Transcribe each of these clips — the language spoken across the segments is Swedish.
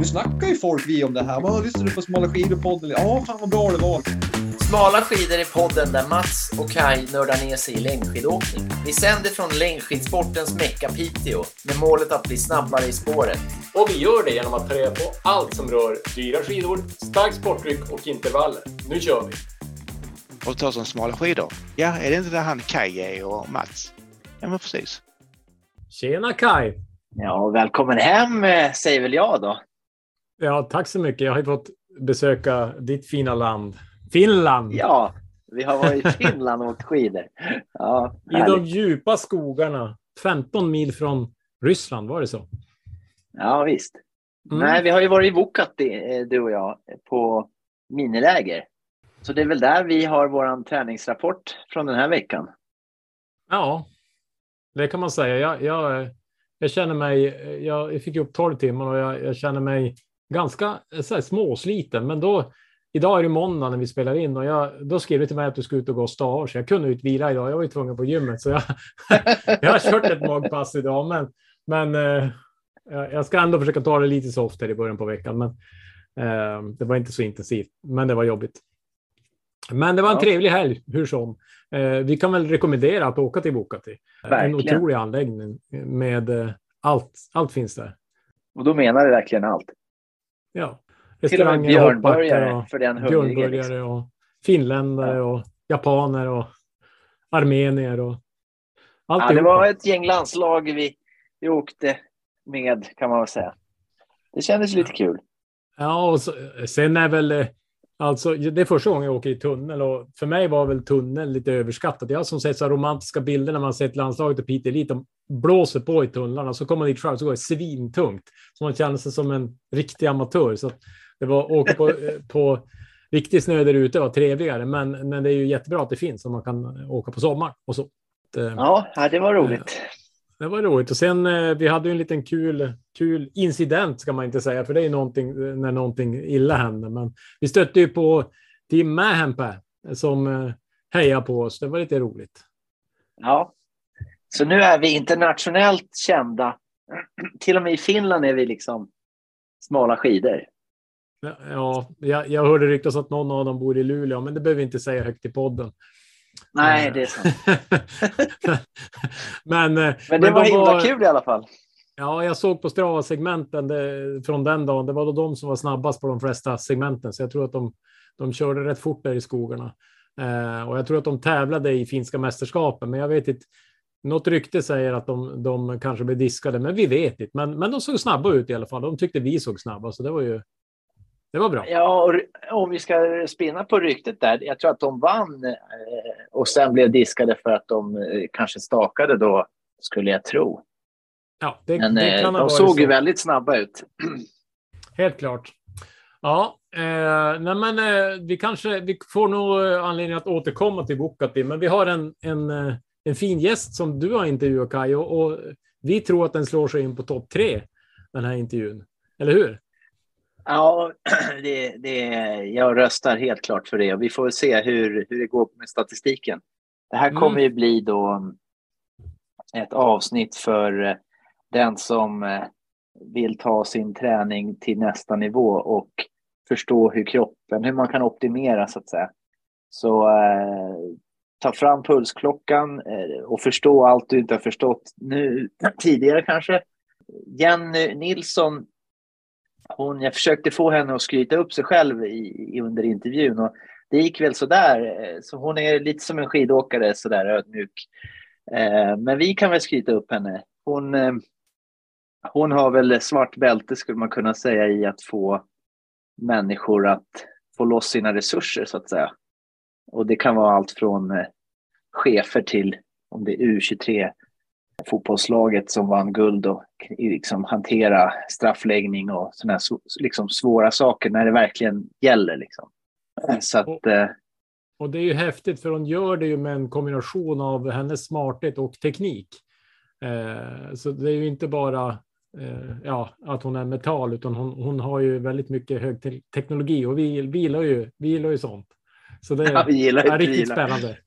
Nu snackar ju folk vi om det här. Vad lyssnar du på Smala skidor-podden? Ja, fan vad bra det var. Smala skidor är podden där Mats och Kai nördar ner sig i längdskidåkning. Vi sänder från längdskidsportens mecka Piteå med målet att bli snabbare i spåret. Och vi gör det genom att ta reda på allt som rör dyra skidor, starkt sporttryck och intervaller. Nu kör vi! Och ta som smala skidor. Ja, är det inte där han Kaj är och Mats? Ja, men precis. Tjena Kai! Ja, välkommen hem eh, säger väl jag då. Ja, tack så mycket. Jag har ju fått besöka ditt fina land, Finland. Ja, vi har varit i Finland och åkt skidor. Ja, I de djupa skogarna, 15 mil från Ryssland, var det så? Ja, visst. Mm. Nej, vi har ju varit i Vuokatti, eh, du och jag, på miniläger. Så det är väl där vi har vår träningsrapport från den här veckan. Ja, det kan man säga. Jag, jag, jag känner mig, jag fick upp 12 timmar och jag, jag känner mig ganska så här, småsliten. Men då, idag är det måndag när vi spelar in och jag, då skrev du till mig att du ska ut och gå och så jag kunde inte vila idag. Jag var ju tvungen på gymmet så jag, jag har kört ett magpass idag. Men, men eh, jag ska ändå försöka ta det lite soft här i början på veckan. Men eh, det var inte så intensivt, men det var jobbigt. Men det var en ja. trevlig helg hur som. Eh, vi kan väl rekommendera att åka till Bokati. En otrolig anläggning med eh, allt. Allt finns där. Och då menar du verkligen allt? Ja. Till och med björnburgare och, för den hungrige. Liksom. och finländare ja. och japaner och armenier och allt. Ja, det var ett gäng landslag vi, vi åkte med kan man väl säga. Det kändes lite kul. Ja, och så, sen är väl eh, Alltså, det är första gången jag åker i tunnel och för mig var väl tunneln lite överskattat. Jag har som sett så romantiska bilder när man sett landslaget och Peter Elit. De blåser på i tunnlarna så kommer man dit själv så går det svintungt. Så man känner sig som en riktig amatör. Så det var åka på, på riktig snö där ute var trevligare. Men, men det är ju jättebra att det finns och man kan åka på sommaren och så. Ja, det var roligt. Det var roligt och sen eh, vi hade ju en liten kul, kul incident ska man inte säga, för det är ju någonting eh, när någonting illa händer. Men vi stötte ju på Tim Mähempä som eh, hejar på oss. Det var lite roligt. Ja, så nu är vi internationellt kända. Till och med i Finland är vi liksom smala skidor. Ja, jag, jag hörde ryktas att någon av dem bor i Luleå, men det behöver vi inte säga högt i podden. Nej, eh. det är sant. men, eh, men det men var himla var... kul i alla fall. Ja, jag såg på Strava-segmenten från den dagen. Det var då de som var snabbast på de flesta segmenten, så jag tror att de, de körde rätt fort där i skogarna. Eh, och jag tror att de tävlade i finska mästerskapen, men jag vet inte. Något rykte säger att de, de kanske blev diskade, men vi vet inte. Men, men de såg snabba ut i alla fall. De tyckte vi såg snabba, så det var ju det var bra. Ja, och om vi ska spinna på ryktet där. Jag tror att de vann eh, och sen blev diskade för att de eh, kanske stakade då, skulle jag tro. Ja, det, Men det eh, de såg så. ju väldigt snabba ut. Helt klart. Ja, eh, nej men eh, vi kanske vi får nog anledning att återkomma till Bukati, men vi har en, en, en fin gäst som du har intervjuat Kaj och, och vi tror att den slår sig in på topp tre, den här intervjun. Eller hur? Ja, det, det, jag röstar helt klart för det och vi får se hur, hur det går med statistiken. Det här kommer mm. ju bli då ett avsnitt för eh, den som eh, vill ta sin träning till nästa nivå och förstå hur kroppen, hur man kan optimera så att säga. Så eh, ta fram pulsklockan eh, och förstå allt du inte har förstått nu tidigare kanske. Jenny Nilsson hon, jag försökte få henne att skryta upp sig själv i, i, under intervjun och det gick väl sådär. Eh, så hon är lite som en skidåkare, sådär ödmjuk. Eh, men vi kan väl skryta upp henne. Hon, eh, hon har väl svart bälte skulle man kunna säga i att få människor att få loss sina resurser så att säga. Och det kan vara allt från eh, chefer till om det är U23 fotbollslaget som vann guld och liksom hantera straffläggning och sådana här liksom svåra saker när det verkligen gäller. Liksom. Så att, och, eh, och det är ju häftigt för hon gör det ju med en kombination av hennes smarthet och teknik. Eh, så det är ju inte bara eh, ja, att hon är metall, utan hon, hon har ju väldigt mycket hög te teknologi och vi, vi, gillar ju, vi gillar ju sånt. Så det ja, är riktigt spännande.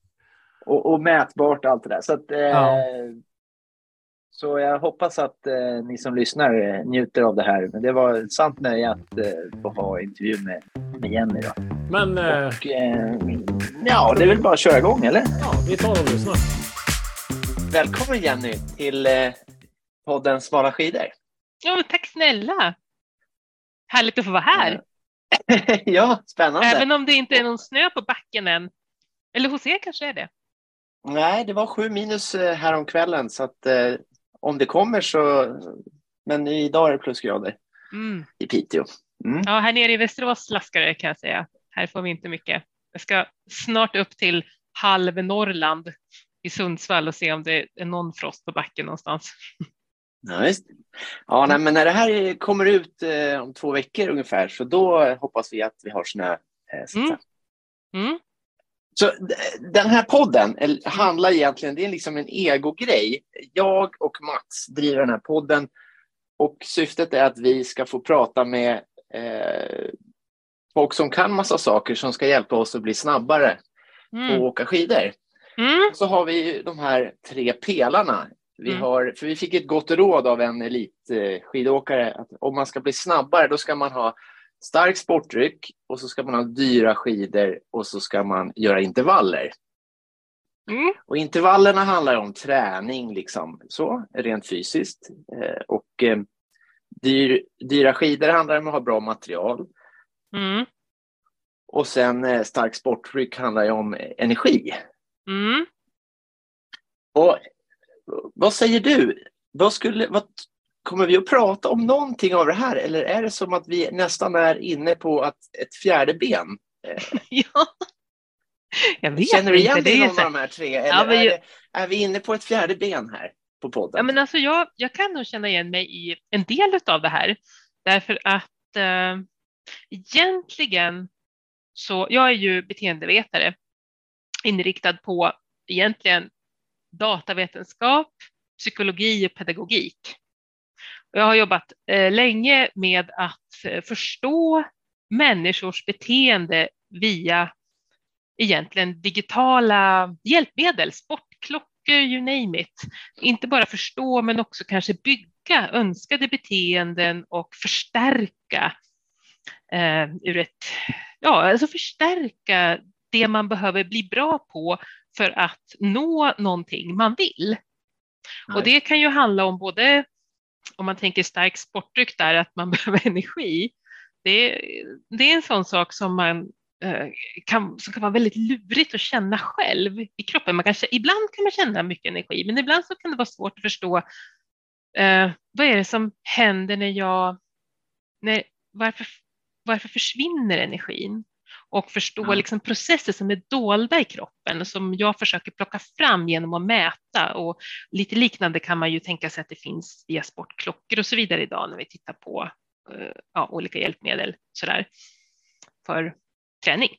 Och, och mätbart allt det där. Så att, eh, ja Så jag hoppas att eh, ni som lyssnar eh, njuter av det här. Men det var ett sant nöje att eh, få ha intervju med, med Jenny. Då. Men eh, Och, eh, ja, det är väl bara att köra igång, eller? ja, vi tar och lyssnar. Välkommen Jenny till eh, podden Smala skidor. Ja, tack snälla. Härligt att få vara här. ja, spännande. Även om det inte är någon snö på backen än. Eller hos er kanske är det. Nej, det var sju minus häromkvällen så att eh, om det kommer så... Men idag är det plusgrader Mm. i Piteå. Mm. Ja, här nere i Västerås slaskar det kan jag säga. Här får vi inte mycket. Jag ska snart upp till halv Norrland i Sundsvall och se om det är någon frost på backen någonstans. Ja, just. Ja, nej, men när det här kommer ut eh, om två veckor ungefär så då hoppas vi att vi har snö. Eh, Mm. Mm. Så den här podden handlar egentligen, det är liksom en egogrej. Jag och Mats driver den här podden och syftet är att vi ska få prata med eh, folk som kan massa saker som ska hjälpa oss att bli snabbare på att Mm. åka skidor. Mm. Så har vi de här tre pelarna. Vi Mm. har, för vi fick ett gott råd av en elitskidåkare att om man ska bli snabbare då ska man ha stark sportdryck och så ska man ha dyra skidor och så ska man göra intervaller. Mm. Och intervallerna handlar om träning, liksom, så, rent fysiskt. Eh, och eh, dyr, dyra skidor handlar om att ha bra material. Mm. Och sen eh, stark sportdryck handlar ju om energi. Mm. Och vad säger du? Vad skulle, vad, kommer vi att prata om någonting av det här eller är det som att vi nästan är inne på att ett fjärde ben? Ja. Jag vet Känner du igen dig i någon så av de här tre? Eller Ja, men är, det, är vi inne på ett fjärde ben här på podden? Ja, men alltså jag, jag kan nog känna igen mig i en del av det här. Därför att eh, egentligen så, jag är ju beteendevetare inriktad på egentligen datavetenskap, psykologi och pedagogik. Jag har jobbat eh, länge med att eh, förstå människors beteende via egentligen digitala hjälpmedel, sportklockor, you name it. Inte bara förstå men också kanske bygga önskade beteenden och förstärka eh, ur ett, ja, alltså förstärka det man behöver bli bra på för att nå någonting man vill. Och det kan ju handla om både, om man tänker stark sportdryck där, att man behöver energi. Det, det är en sån sak som man eh, kan, som kan vara väldigt lurigt att känna själv i kroppen. Man kan, ibland kan man känna mycket energi, men ibland så kan det vara svårt att förstå eh, vad är det som händer när jag, när, varför, varför försvinner energin? Och förstå Ja. liksom processer som är dolda i kroppen som jag försöker plocka fram genom att mäta. Och lite liknande kan man ju tänka sig att det finns via sportklockor och så vidare idag när vi tittar på eh, ja, olika hjälpmedel sådär, för träning.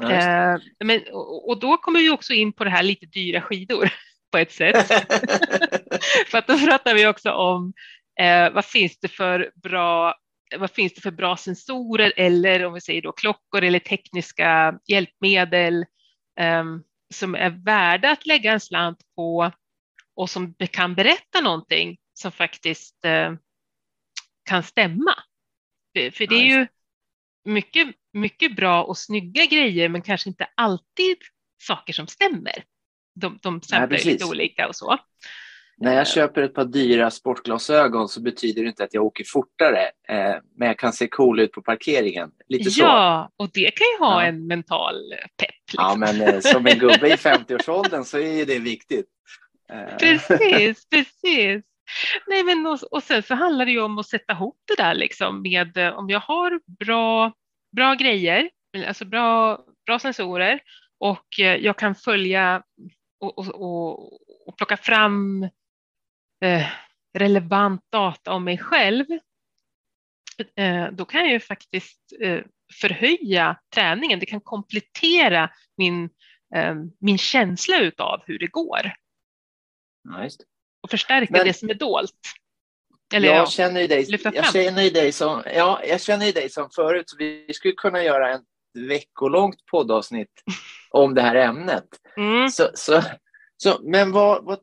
Ja. Eh, men, och, och då kommer vi också in på det här lite dyra skidor på ett sätt. för att då pratar vi också om eh, vad finns det för bra vad finns det för bra sensorer eller om vi säger då klockor eller tekniska hjälpmedel eh, som är värda att lägga en slant på och som kan berätta någonting som faktiskt eh, kan stämma. För, för det är ju mycket, mycket bra och snygga grejer men kanske inte alltid saker som stämmer. De, de samplar lite olika och så. När jag köper ett par dyra sportglasögon så betyder det inte att jag åker fortare, eh, men jag kan se cool ut på parkeringen. Lite så. Ja, och det kan ju ha Ja. en mental pepp. Ja, Liksom. men eh, som en gubbe i 50-årsåldern så är ju det viktigt. Eh, Precis, precis. Nej, men och, och sen så handlar det ju om att sätta ihop det där liksom med eh, om jag har bra, bra grejer, alltså bra, bra sensorer och eh, jag kan följa och, och, och, och plocka fram eh, relevant data om mig själv. Eh, då kan jag ju faktiskt eh, förhöja träningen. Det kan komplettera min, min känsla utav hur det går Ja, just och förstärka Men- det som är dolt. Eller jag ja, känner ju dig, jag känner ju dig som, ja, jag känner ju dig som förut, så vi skulle kunna göra en veckolångt poddavsnitt om det här ämnet. mm, Så, så, så, men vad, vad,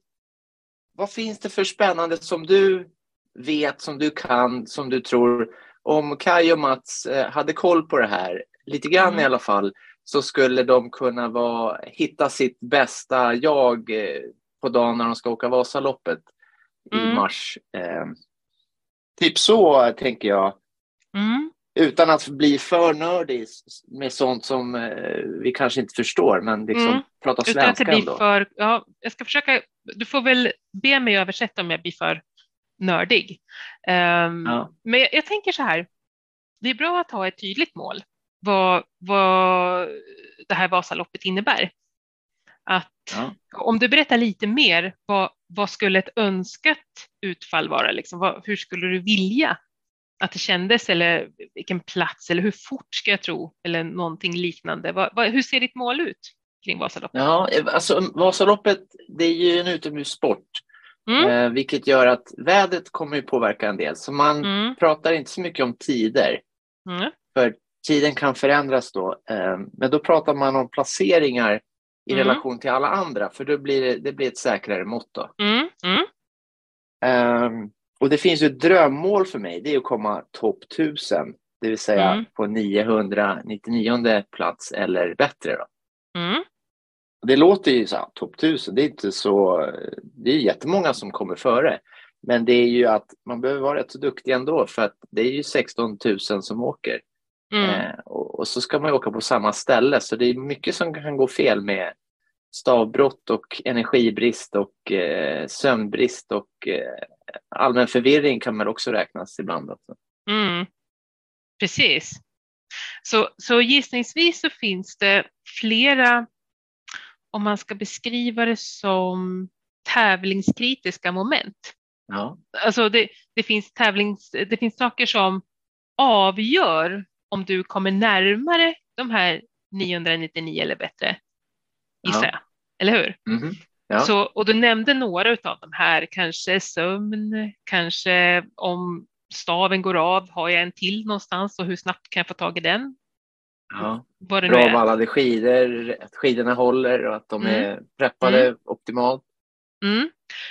vad finns det för spännande som du vet, som du kan, som du tror om Kaj och Mats eh, hade koll på det här, lite grann Mm. i alla fall, så skulle de kunna vara, hitta sitt bästa jag eh, på dagen när de ska åka Vasaloppet i Mm. mars. Eh, typ så tänker jag, Mm. Utan att bli för nördig med sånt som eh, vi kanske inte förstår, men liksom Mm. prata Utan att svenska ändå. för, ja, jag ska försöka, du får väl be mig översätta om jag blir för nördig. Ehm, Ja. Men jag, jag tänker så här, det är bra att ha ett tydligt mål, vad, vad det här Vasaloppet innebär. Att Ja. om du berättar lite mer, vad, vad skulle ett önskat utfall vara? Liksom? Vad, hur skulle du vilja att det kändes eller vilken plats eller hur fort ska jag tro eller någonting liknande? Vad, vad, hur ser ditt mål ut kring Vasaloppet? Ja, alltså Vasaloppet, det är ju en utomhussport, Mm. eh, vilket gör att vädret kommer ju påverka en del. Så man Mm. pratar inte så mycket om tider, Mm. för tiden kan förändras då. Eh, men då pratar man om placeringar i Mm. relation till alla andra, för då blir det, det blir ett säkrare mått. Då. Mm. Och det finns ju ett drömmål för mig, det är att komma topp 1000, det vill säga Mm. på 999 plats eller bättre. Då. Mm. Det låter ju så här, topp 1000, det är inte så, det är jättemånga som kommer före. Men det är ju att man behöver vara rätt så duktig ändå för att det är ju 16 000 som åker. Mm. Eh, och, och så ska man åka på samma ställe så det är mycket som kan gå fel med stavbrott och energibrist och eh, sömnbrist och eh, allmän förvirring kan man också räknas ibland. Också. Mm. Precis. Så, så gissningsvis så finns det flera, om man ska beskriva det som tävlingskritiska moment. Ja. Alltså det, det, finns tävlings, det finns saker som avgör om du kommer närmare de här 999 eller bättre, gissar Ja. jag. Eller hur? Mhm. Ja. Så, och du nämnde några av de här, kanske sömn, kanske om staven går av, har jag en till någonstans och hur snabbt kan jag få tag i den? Ja. Vad det Bra är. vallade skidor, att skidorna håller och att de Mm. är preppade optimalt. Mm.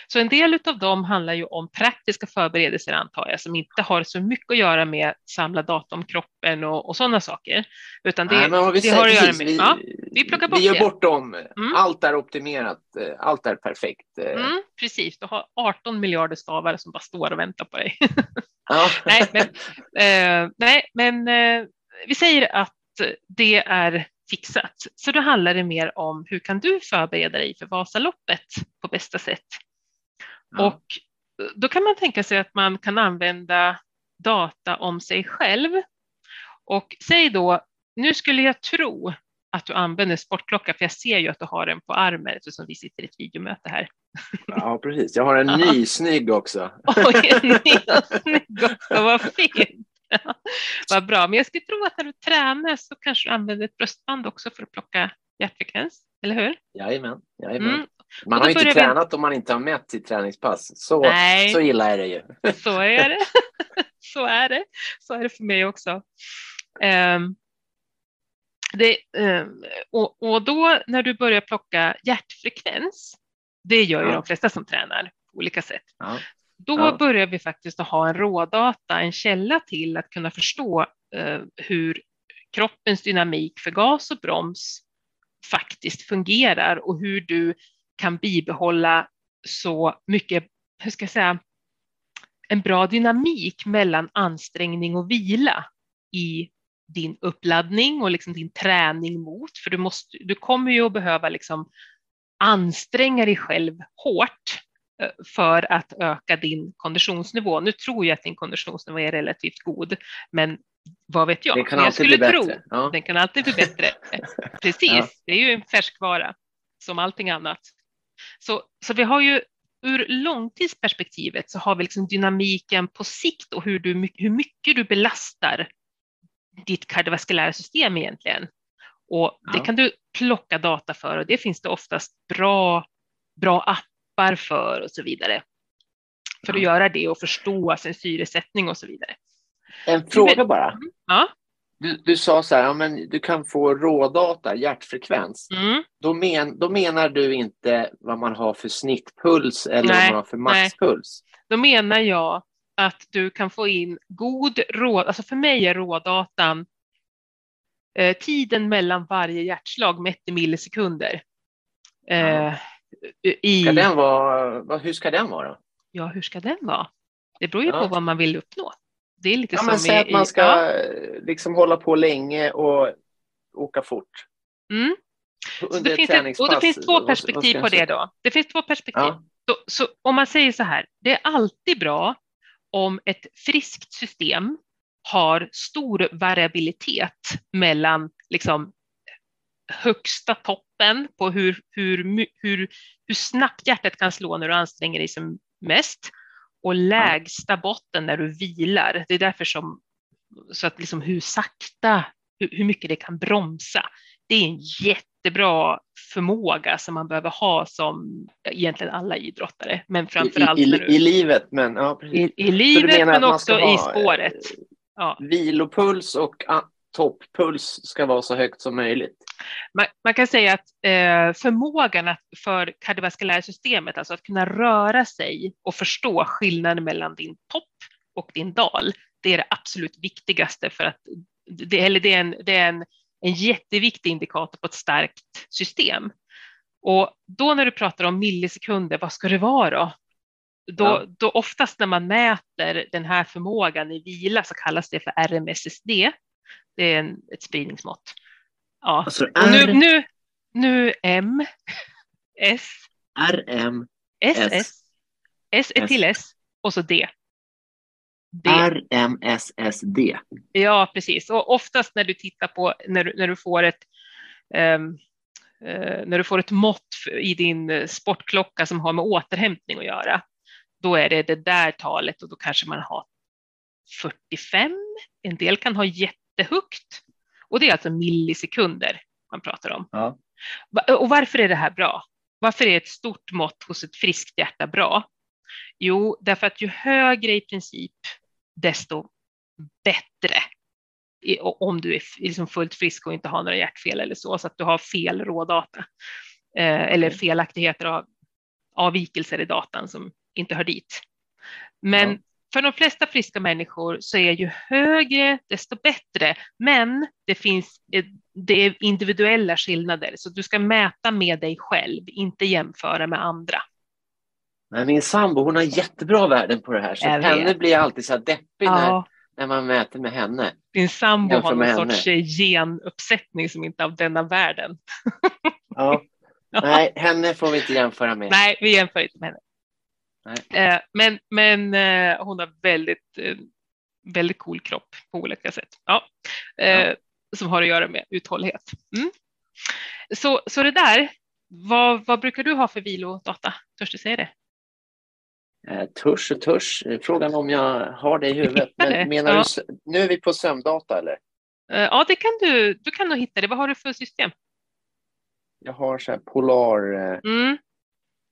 Så en del av dem handlar ju om praktiska förberedelser antar jag, som inte har så mycket att göra med samla data om kroppen och, och sådana saker. Utan det, Nej, vi det har att göra med... vi, ja, vi plockar bort vi gör det. bort dem. Mm. Allt är optimerat, eh, allt är perfekt. eh. mm, precis, du har 18 miljarder stavar som bara står och väntar på dig. Ja. nej, men, eh, nej, men eh, vi säger att det är fixat. Så då handlar det mer om hur kan du förbereda dig för Vasaloppet på bästa sätt? Ja. Och då kan man tänka sig att man kan använda data om sig själv. Och säg då, nu skulle jag tro att du använder sportklocka, för jag ser ju att du har den på armen eftersom vi sitter i ett videomöte här. ja, precis. Jag har en Ja. ny snygg också. Oj, en ny snygg också, vad fint. Vad bra, men jag skulle tro att när du tränar så kanske du använder ett bröstband också för att plocka hjärtfrekvens, eller hur? Jajamän. Jajamän. Mm. Man har ju inte börjar vi- tränat om man inte har mätt sitt träningspass. Så, Nej. så illa är det ju. Så är det. Så är det. Så är det för mig också. Ehm, det, ehm, och, och då när du börjar plocka hjärtfrekvens, det gör ju Ja. de flesta som tränar på olika sätt. Ja. Då Ja. börjar vi faktiskt att ha en rådata, en källa till att kunna förstå eh, hur kroppens dynamik för gas och broms faktiskt fungerar och hur du kan bibehålla så mycket, hur ska jag säga, en bra dynamik mellan ansträngning och vila i din uppladdning och liksom din träning mot, för du, måste, du kommer ju att behöva liksom anstränga dig själv hårt eh, för att öka din konditionsnivå. Nu tror jag att din konditionsnivå är relativt god, men vad vet jag? Det kan jag alltid bli skulle tro bättre. Ja. den kan alltid bli bättre. Precis, Ja. det är ju en färskvara som allting annat. Så, så vi har ju ur långtidsperspektivet så har vi liksom dynamiken på sikt och hur, du, hur mycket du belastar ditt kardiovaskulära system egentligen. Och det Ja. kan du plocka data för och det finns det oftast bra, bra appar för och så vidare. För att Ja. göra det och förstå sin syresättning och så vidare. En fråga bara. Ja. Du, du sa så här, ja, men du kan få rådata, hjärtfrekvens. Mm. Då, men, då menar du inte vad man har för snittpuls eller Nej, vad man har för maxpuls? Då menar jag att du kan få in god råd, alltså för mig är rådatan eh, tiden mellan varje hjärtslag mätt i millisekunder. Eh, i, Ska den vara, hur ska den vara? Ja, hur ska den vara? Det beror ju Ja. på vad man vill uppnå. Det är lite Ja, som men säg att man ska ja. liksom hålla på länge och åka fort. Mm. Så Under det finns ett, och det finns två perspektiv på det då. Det finns två perspektiv. Ja. Så, så om man säger så här, det är alltid bra om ett friskt system har stor variabilitet mellan liksom högsta toppen på hur, hur, hur, hur snabbt hjärtat kan slå när du anstränger dig som mest och lägsta botten när du vilar. Det är därför som så att liksom hur sakta, hur, hur mycket det kan bromsa. Det är en jättebra förmåga som man behöver ha som egentligen alla idrottare, men framför allt I, i, i livet, men ja, precis. i, i livet men också i ha, spåret. eh, Ja. Vilopuls och topppuls ska vara så högt som möjligt. Man, man kan säga att eh, förmågan att, för kardiovaskulära systemet, alltså att kunna röra sig och förstå skillnaden mellan din topp och din dal, det är det absolut viktigaste för att det, eller det är, en, det är en, en jätteviktig indikator på ett starkt system. Och då när du pratar om millisekunder, vad ska det vara då? Då, Ja. då oftast när man mäter den här förmågan i vila så kallas det för RMSSD. Det är en, ett spridningsmått. Ja. Alltså Och nu, R, nu, nu M, S, RM, S, S. S, S är till S och så D. D. RMSSD. Ja, precis. Och oftast när du tittar på när du, när du får ett eh, när du får ett mått i din sportklocka som har med återhämtning att göra, då är det det där talet och då kanske man har 45. En del kan ha jättehögt och det är alltså millisekunder man pratar om. Ja. Och varför är det här bra? Varför är ett stort mått hos ett friskt hjärta bra? Jo, därför att ju högre i princip, desto bättre. Om du är liksom fullt frisk och inte har några hjärtfel eller så, så att du har fel rådata. Eh, eller felaktigheter av avvikelser i datan som inte hör dit. Men Ja. För de flesta friska människor så är ju högre desto bättre. Men det finns eh, det är individuella skillnader, så du ska mäta med dig själv, inte jämföra med andra. Men min sambo hon har jättebra värden på det här. Så henne blir jag alltid så här deppig när, Ja, när man mäter med henne. din sambo har någon henne. sorts eh, genuppsättning som inte är av denna världen. Ja. Nej, henne får vi inte jämföra med. Nej, vi jämför inte med henne. Eh, men men eh, hon har väldigt, eh, väldigt cool kropp på olika sätt. Ja. Ja. Som har att göra med uthållighet. Mm. Så, så det där, vad, vad brukar du ha för vilodata? Törs du säga det? Törs och törs. Frågan om jag har det i huvudet. Men menar Ja. du, nu är vi på sömndata eller? Ja, det kan du. Du kan nog hitta det. Vad har du för system? Jag har så här polar, Mm.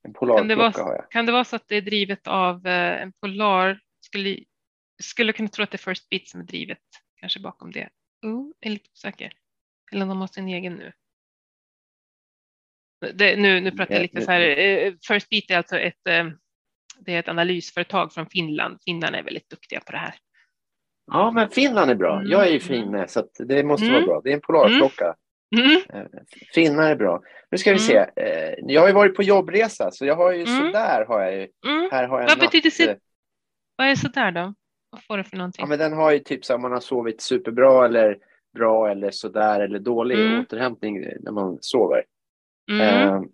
En Kan, det vara, kan det vara så att det är drivet av eh, en Polar? Skulle, skulle kunna tro att det är First Beat som är drivet kanske bakom det. Oh, jag är lite osäker. Eller om de har sin egen nu. Det, nu, nu pratar jag lite så här. eh, First Beat är alltså ett, eh, det är ett analysföretag från Finland. Finnarna är väldigt duktiga på det här. Ja, men Finland är bra. Mm. Jag är ju finne så att det måste Mm. vara bra. Det är en polarklocka. Mm. Eh, Finnar är bra. Nu ska vi Mm. se. Eh, Jag har ju varit på jobbresa så jag har ju Mm. sådär har jag ju. Mm. Här har jag Vad betyder så- eh, Vad är sådär då? Vad får du för någonting? Ja, men den har ju typ så här, man har sovit superbra eller bra eller sådär eller dålig Mm. återhämtning när man sover. Mm. Ehm,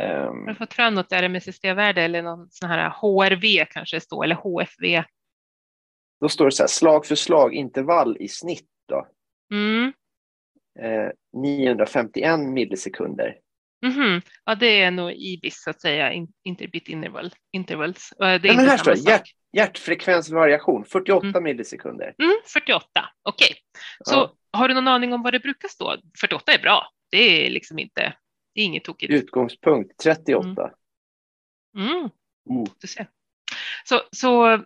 ehm, Har du fått fram något RMSSD-värde eller någon sån här HRV kanske det står, eller HFV? då står det så här, slag för slag intervall i snitt då. Mm. Eh, 951 millisekunder. Mhm. Ja, det är nog IBIS så att säga, in, interbit interval, intervals. Eh, Det är Nej, men här står det, sak. Hjärtfrekvensvariation 48 millisekunder. Mm, 48, okej. Så Ja. har du någon aning om vad det brukar stå? 48 är bra. Det är liksom inte, det är inget tokigt. Utgångspunkt 38. Mm. Du ser. Så, så eh,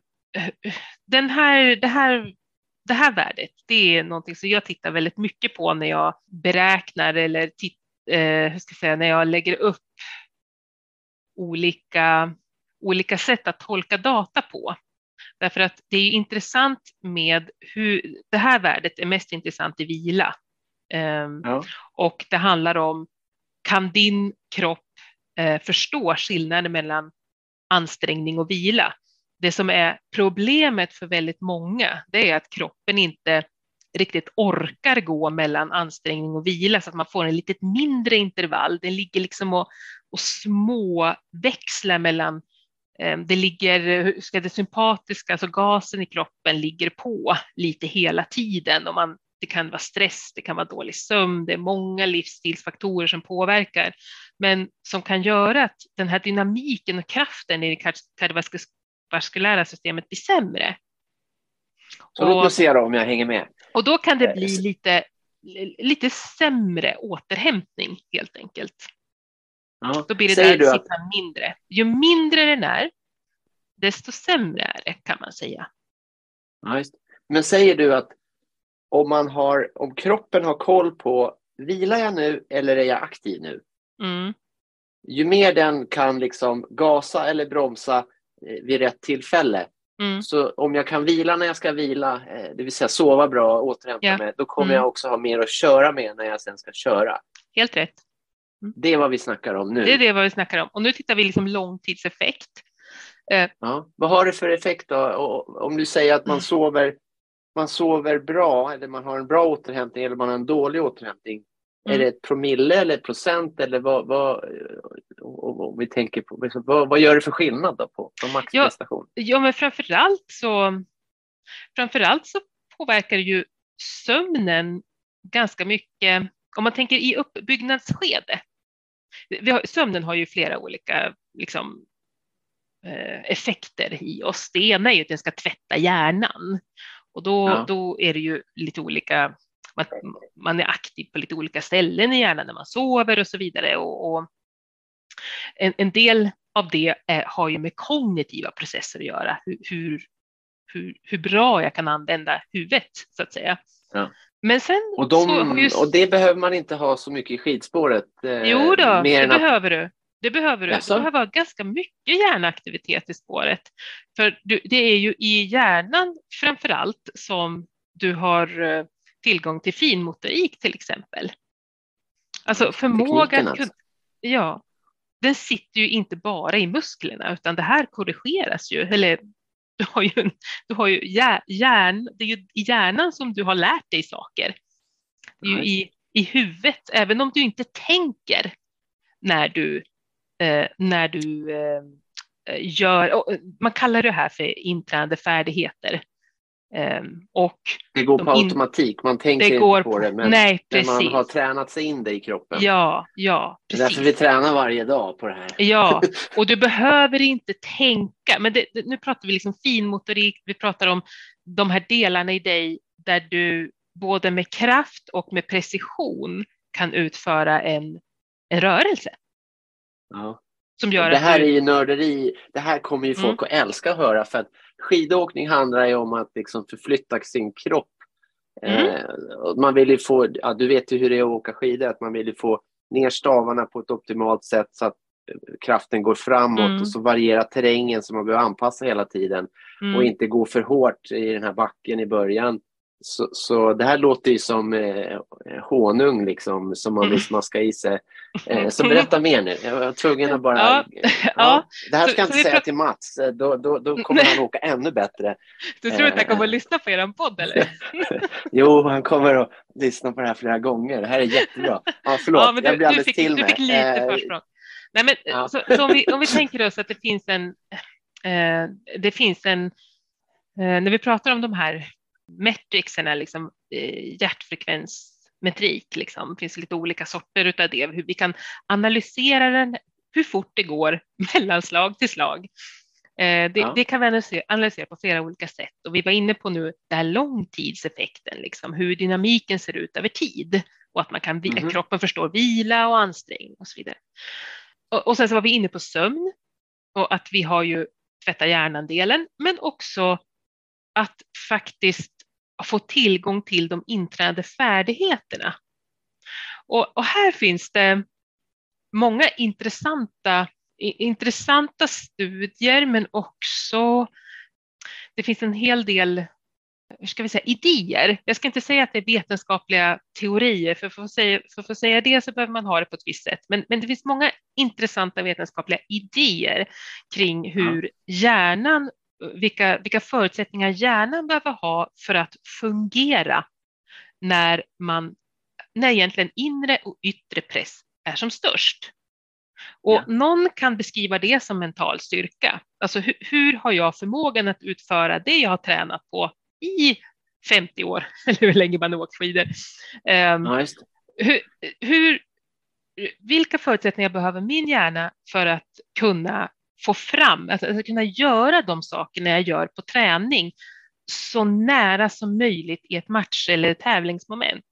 den här, det här, det här värdet, det är någonting som jag tittar väldigt mycket på när jag beräknar eller titt, eh, hur ska jag säga, när jag lägger upp olika, olika sätt att tolka data på. Därför att det är intressant med hur det här värdet är mest intressant i vila. Um, Ja. Och det handlar om, kan din kropp eh, förstå skillnaden mellan ansträngning och vila? Det som är problemet för väldigt många, det är att kroppen inte riktigt orkar gå mellan ansträngning och vila så att man får en lite mindre intervall. Den ligger liksom och, och småväxlar mellan eh, det ligger, hur ska det sympatiska, alltså gasen i kroppen ligger på lite hela tiden och man, det kan vara stress, det kan vara dålig sömn, det är många livsstilsfaktorer som påverkar, men som kan göra att den här dynamiken och kraften i det kardiovaskulära systemet blir sämre. Så låt Och- mig se då om jag hänger med. och då kan det Eh, bli lite, lite sämre återhämtning helt enkelt. Ja. Då blir det där du att, mindre. Ju mindre den är, desto sämre är det kan man säga. ja. Men säger du att om, man har, om kroppen har koll på vilar jag nu eller är jag aktiv nu? Mm. Ju mer den kan liksom gasa eller bromsa vid rätt tillfälle. Mm. Så om jag kan vila när jag ska vila, eh, det vill säga sova bra, återhämta Ja. mig, då kommer Mm. jag också ha mer att köra med när jag sen ska köra. Helt rätt. Det är vad vi snackar om nu. Det är det vad vi snackar om. Och nu tittar vi liksom långtidseffekt. Ja. Vad har det för effekt då? Och- Om du säger att man Mm. sover, man sover bra eller man har en bra återhämtning eller man har en dålig återhämtning. Är Mm. det ett promille eller procent eller vad, vad, om vi tänker på, vad, vad gör det för skillnad då på, på maxprestation? Ja, men framför allt så, framför allt så påverkar ju sömnen ganska mycket. Om man tänker i uppbyggnadsskede. Vi har, sömnen har ju flera olika liksom, eh, effekter i oss. Det ena är ju att den ska tvätta hjärnan och då, Ja. då är det ju lite olika. Man, man är aktiv på lite olika ställen i hjärnan när man sover och så vidare. Och, och en, en del av det är, har ju med kognitiva processer att göra. Hur, hur, hur, hur bra jag kan använda huvudet så att säga. Ja. Men sen Och, de, ju och det behöver man inte ha så mycket i skidspåret. eh, Jo då, mer det än att, behöver du. Det behöver du. Jaså? Du behöver ha ganska mycket hjärnaktivitet i spåret. För du, det är ju i hjärnan framför allt som du har eh, tillgång till finmotorik till exempel. Alltså förmågan... alltså. Ja, den sitter ju inte bara i musklerna utan det här korrigeras ju. Eller du har ju, en- du har ju hjär, hjärn, det är ju i hjärnan som du har lärt dig saker. Det är ju i, i huvudet, även om du inte tänker när du, eh, när du eh, gör, och, eh, man kallar det här för intränade färdigheter. Eh, och det går på de in- automatik, man tänker inte går på det. Men nej, när man precis. har tränat sig in det i kroppen. Ja, ja, det är därför precis. vi tränar varje dag på det här. Ja, och du behöver inte tänka. Men det, nu pratar vi liksom finmotorik, vi pratar om de här delarna i dig där du både med kraft och med precision kan utföra en, en rörelse. Ja. Som gör Det här du, är ju nörderi. Det här kommer ju folk att älska att höra för att skidåkning handlar ju om att liksom förflytta sin kropp. Mm. Eh, man vill ju få, ja, du vet ju hur det är att åka skidor, att man vill ju få ner stavarna på ett optimalt sätt så att eh, kraften går framåt Mm. och så varierar terrängen så man behöver anpassa hela tiden mm, och inte gå för hårt i den här backen i början. Så, så det här låter ju som eh, honung liksom, som man vill smaska i sig. Eh, så berätta mer nu. Jag var tvungen att bara... Ja, Ja. Det här Så- ska jag inte säga pratar- till Mats, eh, då, då, då kommer han åka ännu bättre. du tror att jag kommer eh, att lyssna på er podd eller? Jo, han kommer att lyssna på det här flera gånger. Det här är jättebra. Ja, förlåt, Ja, men jag du, blir du, alldeles fick, till du mig. fick lite Eh, försprång. Nej, men, ja. så, så om, vi, om vi tänker oss att det finns en, eh, det finns en, eh, när vi pratar om de här metricserna, liksom, eh, hjärtfrekvensmetrik, liksom, finns det lite olika sorter utav det, hur vi kan analysera den, hur fort det går mellan slag till slag. Eh, det, Ja. det kan vi analysera, analysera på flera olika sätt och vi var inne på nu den här långtidseffekten, liksom, hur dynamiken ser ut över tid och att man kan, Mhm. kroppen förstår vila och ansträngning och så vidare. Och, och sen så var vi inne på sömn och att vi har ju tvätta hjärnan-delen, men också att faktiskt få tillgång till de intränade färdigheterna. Och, och här finns det många intressanta, intressanta studier, men också det finns en hel del hur ska vi säga, idéer. Jag ska inte säga att det är vetenskapliga teorier, för för att säga, för att säga det så behöver man ha det på ett visst sätt. Men, men det finns många intressanta vetenskapliga idéer kring hur hjärnan, vilka, vilka förutsättningar hjärnan behöver ha för att fungera när man, när egentligen inre och yttre press är som störst. Och ja. någon kan beskriva det som mental styrka. Alltså hur, hur, har jag förmågan att utföra det jag har tränat på i 50 år, eller hur länge man har åkt skidor. Um, ja, hur, hur, vilka förutsättningar behöver min hjärna för att kunna få fram, att, att kunna göra de sakerna jag gör på träning så nära som möjligt i ett match eller tävlingsmoment.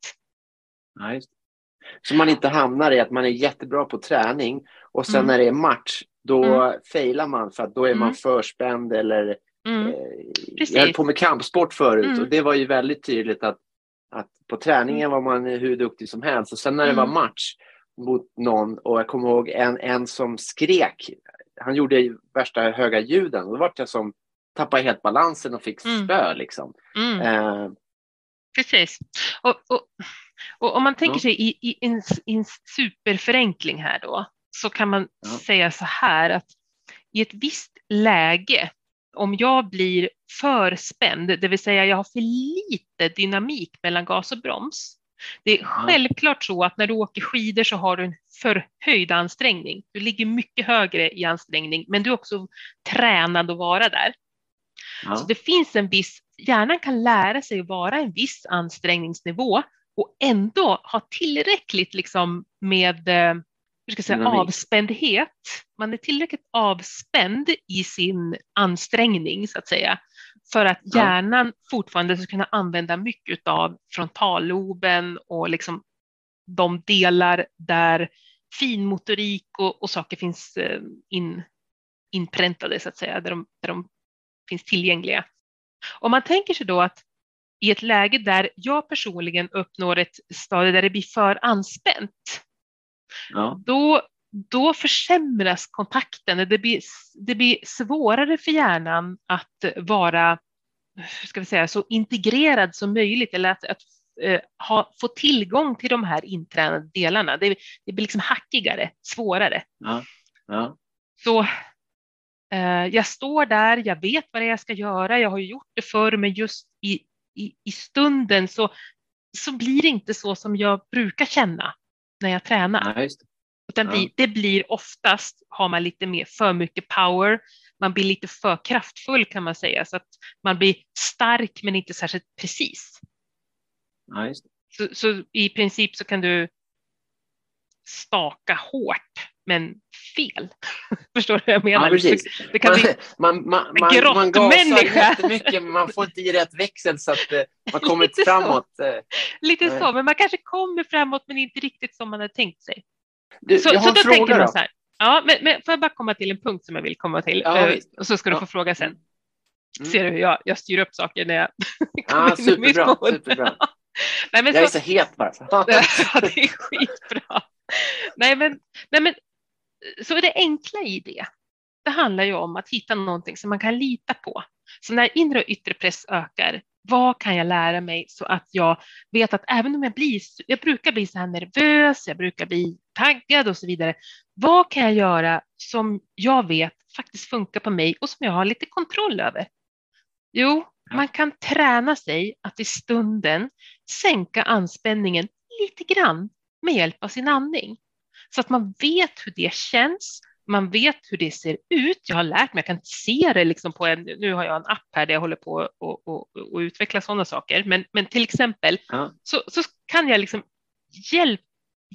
Ja, så man inte hamnar i att man är jättebra på träning och sen mm. när det är match, då mm. failar man för att då är man mm. förspänd eller Mm. Eh, jag höll på med kampsport förut mm. och det var ju väldigt tydligt att, att på träningen var man hur duktig som helst och sen när det var mm. match mot någon och jag kommer ihåg en, en som skrek. Han gjorde värsta höga ljuden och då var jag som tappade helt balansen och fick mm. spö liksom. Mm. Eh. Precis. Och, och, och, om man tänker ja. sig i, i en, en superförenkling här då så kan man ja. säga så här att i ett visst läge om jag blir för spänd, det vill säga jag har för lite dynamik mellan gas och broms. Det är självklart så att när du åker skidor så har du en förhöjd ansträngning. Du ligger mycket högre i ansträngning, men du är också tränad att vara där. Ja. Så det finns en viss, hjärnan kan lära sig att vara en viss ansträngningsnivå och ändå ha tillräckligt liksom med eh, hur ska jag säga, avspändhet. Man är tillräckligt avspänd i sin ansträngning så att säga för att hjärnan ja. fortfarande ska kunna använda mycket av frontalloben och liksom de delar där finmotorik och, och saker finns eh, in, inpräntade så att säga, där de, där de finns tillgängliga. Om man tänker sig då att i ett läge där jag personligen uppnår ett stadie där det blir för anspänt, ja. då, då försämras kontakten. Det blir, det blir svårare för hjärnan att vara ska vi säga, så integrerad som möjligt eller att, att uh, ha, få tillgång till de här intränade delarna. Det, det blir liksom hackigare, svårare. Ja. Ja. Så uh, jag står där, jag vet vad det är jag ska göra, jag har gjort det förr, men just i, i, i stunden så, så blir det inte så som jag brukar känna när jag tränar. Ja, Utan ja. det, det, blir oftast, har man lite mer för mycket power, man blir lite för kraftfull kan man säga, så att man blir stark men inte särskilt precis. Ja, så, så, i princip så kan du staka hårt men fel. Förstår du vad jag menar? Ja, precis. Det kan bli man, man, man, en grottmänniska. jättemycket men man får inte i rätt växel så att eh, man kommer framåt. Så. Eh. Lite så, men man kanske kommer framåt men inte riktigt som man hade tänkt sig. Du, så, jag har så en fråga då. Så här. Ja, men, men får jag bara komma till en punkt som jag vill komma till ja, uh, och så ska du få fråga sen. Mm. Ser du hur jag, jag styr upp saker när jag kommer ja, superbra, superbra. nej, men jag så, är så het bara. ja, det är skitbra. nej, men, nej, men så är det enkla i det. Det handlar ju om att hitta någonting som man kan lita på. Så när inre och yttre press ökar, vad kan jag lära mig så att jag vet att även om jag blir, jag brukar bli så här nervös, jag brukar bli taggad och så vidare. Vad kan jag göra som jag vet faktiskt funkar på mig och som jag har lite kontroll över? Jo, man kan träna sig att i stunden sänka anspänningen lite grann med hjälp av sin andning så att man vet hur det känns. Man vet hur det ser ut. Jag har lärt mig, jag kan se det liksom på en, nu har jag en app här där jag håller på att och, och, och utveckla sådana saker. Men, men till exempel ja. så, så kan jag liksom hjälp,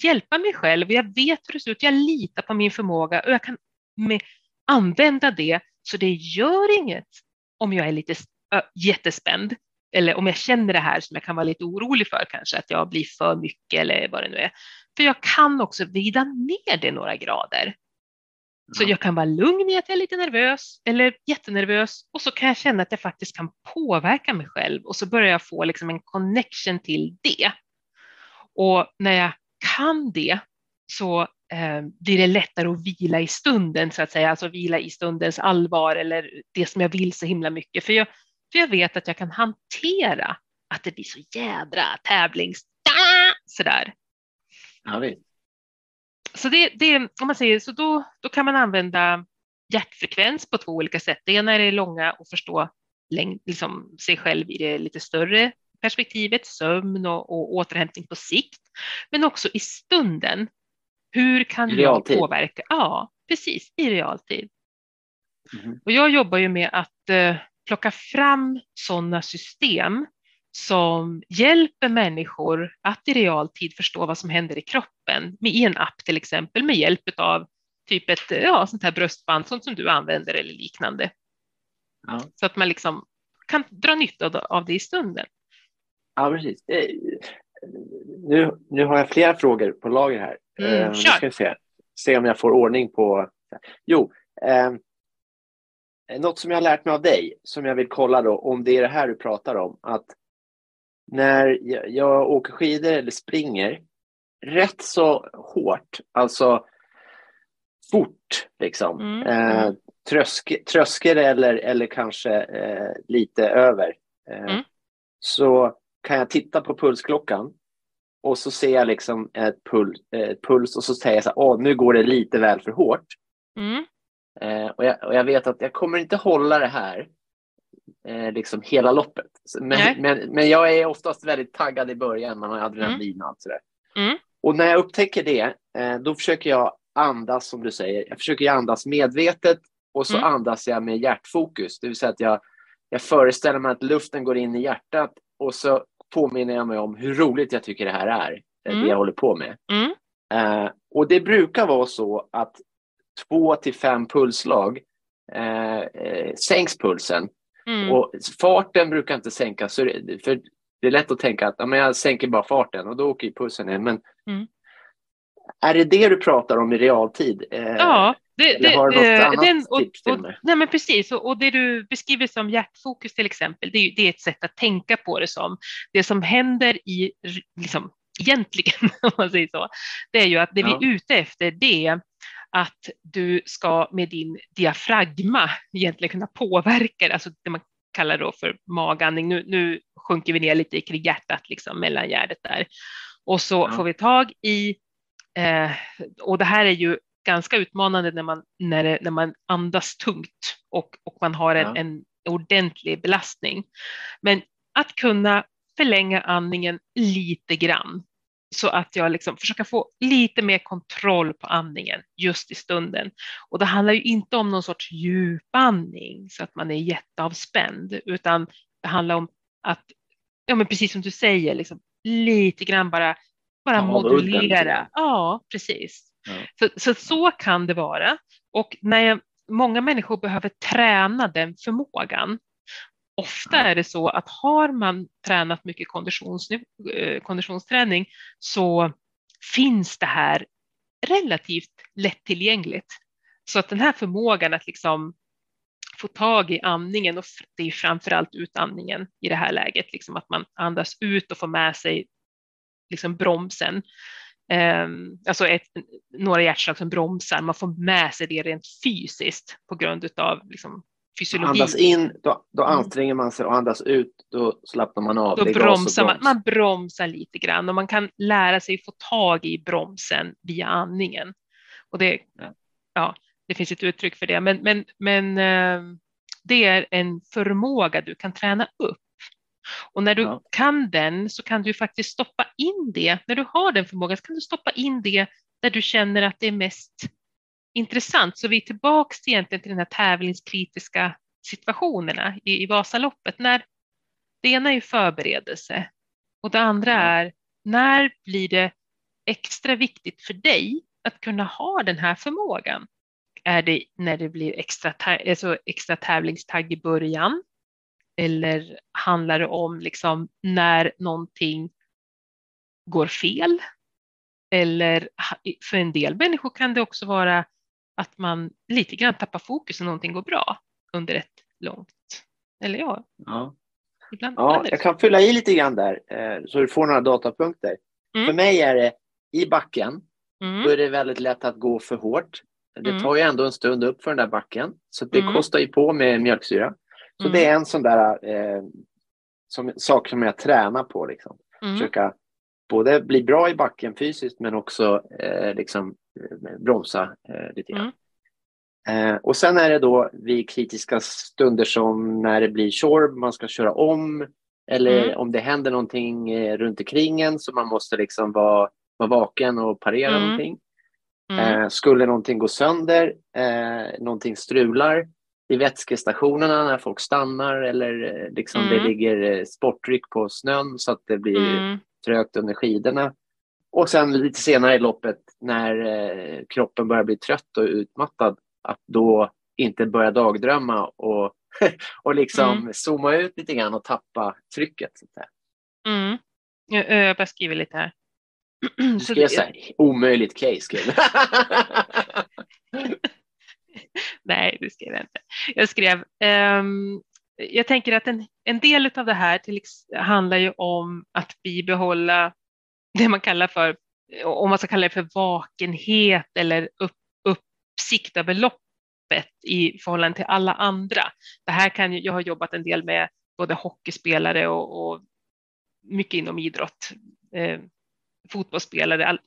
hjälpa mig själv. Jag vet hur det ser ut. Jag litar på min förmåga och jag kan med, använda det. Så det gör inget om jag är lite ö, jättespänd eller om jag känner det här som jag kan vara lite orolig för kanske, att jag blir för mycket eller vad det nu är. För jag kan också vrida ner det några grader. Så Ja. jag kan vara lugn i att jag är lite nervös eller jättenervös och så kan jag känna att jag faktiskt kan påverka mig själv och så börjar jag få liksom en connection till det. Och när jag kan det så eh, blir det lättare att vila i stunden så att säga, alltså vila i stundens allvar eller det som jag vill så himla mycket. För jag, för jag vet att jag kan hantera att det blir så jädra tävlings... Sådär. Ja, visst. Så, det, det, om man säger, så då, då kan man använda hjärtfrekvens på två olika sätt. Det ena är det långa och förstå längd, liksom sig själv i det lite större perspektivet, sömn och, och återhämtning på sikt, men också i stunden. Hur kan I jag realtid? påverka? Ja, precis i realtid. Mhm. Och jag jobbar ju med att eh, plocka fram sådana system som hjälper människor att i realtid förstå vad som händer i kroppen i en app till exempel med hjälp av typ ett ja, sånt här bröstband, sånt som du använder eller liknande. Ja. Så att man liksom kan dra nytta av- det i stunden. Ja, precis. Nu, nu har jag flera frågor på lager här. Mm, Eh, nu ska vi se. se om jag får ordning på... Jo, eh, något som jag har lärt mig av dig, som jag vill kolla då, om det är det här du pratar om, att när jag, jag åker skidor eller springer, rätt så hårt, alltså fort liksom, Mm, eh, mm. tröske, tröskel eller, eller kanske eh, lite över, eh, Mm. så kan jag titta på pulsklockan och så ser jag liksom ett, pul, puls och så säger jag så här, åh, nu går det lite väl för hårt. Mm, Eh, och, jag, och jag vet att jag kommer inte hålla det här eh, liksom hela loppet. Men, men, men jag är oftast väldigt taggad i början, man har adrenalin och allt sådär. Mm. Och när jag upptäcker det, eh, då försöker jag andas som du säger. Jag försöker andas medvetet och så Mm. andas jag med hjärtfokus. Det vill säga att jag, jag föreställer mig att luften går in i hjärtat och så påminner jag mig om hur roligt jag tycker det här är, eh, Mm. det jag håller på med. mm, Eh, och det brukar vara så att två till fem pulsslag eh, eh, sänks pulsen. Mm. Och farten brukar inte sänkas. Det, för det är lätt att tänka att ja, men jag sänker bara farten och då åker ju pulsen ner. Men Mm. är det det du pratar om i realtid? Eh, Ja, det, eller det, har något eh, annat den, och, tips till och, mig? nej men precis, och, och det du beskriver som hjärtfokus till exempel, det är, det är ett sätt att tänka på det som. Det som händer i, liksom, egentligen, om man säger så, det är ju att det Ja. vi är ute efter det att du ska med din diafragma egentligen kunna påverka det, alltså det man kallar då för magandning. Nu, nu sjunker vi ner lite kring hjärtat, liksom mellangärdet där. Och så Ja. får vi tag i, eh, och det här är ju ganska utmanande när man, när det, när man andas tungt och, och man har en, Ja. en ordentlig belastning. Men att kunna förlänga andningen lite grann så att jag liksom försöker få lite mer kontroll på andningen just i stunden. Och det handlar ju inte om någon sorts djupandning så att man är jätteavspänd, utan det handlar om att, ja men precis som du säger, liksom, lite grann bara, bara Ja, modulera. grann. Ja, precis. Ja. Så, så så kan det vara. Och när jag, många människor behöver träna den förmågan. Ofta är det så att har man tränat mycket konditions, eh, konditionsträning så finns det här relativt lättillgängligt. Så att den här förmågan att liksom få tag i andningen, och det är framförallt utandningen i det här läget, liksom att man andas ut och får med sig liksom bromsen. Um, alltså ett, några hjärtslag som bromsar, man får med sig det rent fysiskt på grund av liksom, fysiologi. Andas in, då, då anstränger man sig och andas ut, då slappnar man av. Då bromsar man, man bromsar lite grann och man kan lära sig få tag i bromsen via andningen. Och det, Ja. det finns ett uttryck för det, men, men, men eh, det är en förmåga du kan träna upp. Och när du Ja. kan den så kan du faktiskt stoppa in det, när du har den förmågan så kan du stoppa in det där du känner att det är mest intressant. Så vi är tillbaks till egentligen till den här tävlingskritiska situationerna i, i Vasaloppet. När det ena är ju förberedelse och det andra Ja. är när blir det extra viktigt för dig att kunna ha den här förmågan? Är det när det blir extra, alltså extra tävlingstagg i början? Eller handlar det om liksom när någonting går fel? Eller för en del människor kan det också vara att man lite grann tappar fokus när någonting går bra under ett långt, eller ja, Ja. ibland. Ja, ibland jag kan fylla i lite grann där eh, så du får några datapunkter. Mm. För mig är det i backen, då Mm, är det väldigt lätt att gå för hårt. Det Mm. tar ju ändå en stund upp för den där backen, så det Mm. kostar ju på med mjölksyra. Så Mm. det är en sån där eh, som, sak som jag tränar på. Liksom. mm, Försöka både bli bra i backen fysiskt men också eh, liksom, eh, bromsa eh, lite grann. Eh, och sen är det då vid kritiska stunder som när det blir shore, man ska köra om eller Mm. om det händer någonting eh, runt omkring en så man måste liksom vara, vara vaken och parera Mm. någonting. mm, Eh, skulle någonting gå sönder, eh, någonting strular i vätskestationerna när folk stannar eller liksom Mm. det ligger sporttryck på snön så att det blir mm, trögt under skidorna. Och sen lite senare i loppet när eh, kroppen börjar bli trött och utmattad att då inte börja dagdrömma och, och liksom Mm. zooma ut lite grann och tappa trycket. Så att mm. Jag, jag bara skriver lite här. Du skrev det- så här, omöjligt case. Nej, det skrev jag inte. Jag skrev, ehm, jag tänker att en, en del av det här till, handlar ju om att bibehålla det man kallar för, om man ska kalla det för vakenhet eller upp, uppsikt över loppet i förhållande till alla andra. Det här kan jag har jobbat en del med både hockeyspelare och, och mycket inom idrott, eh, fotbollsspelare, all,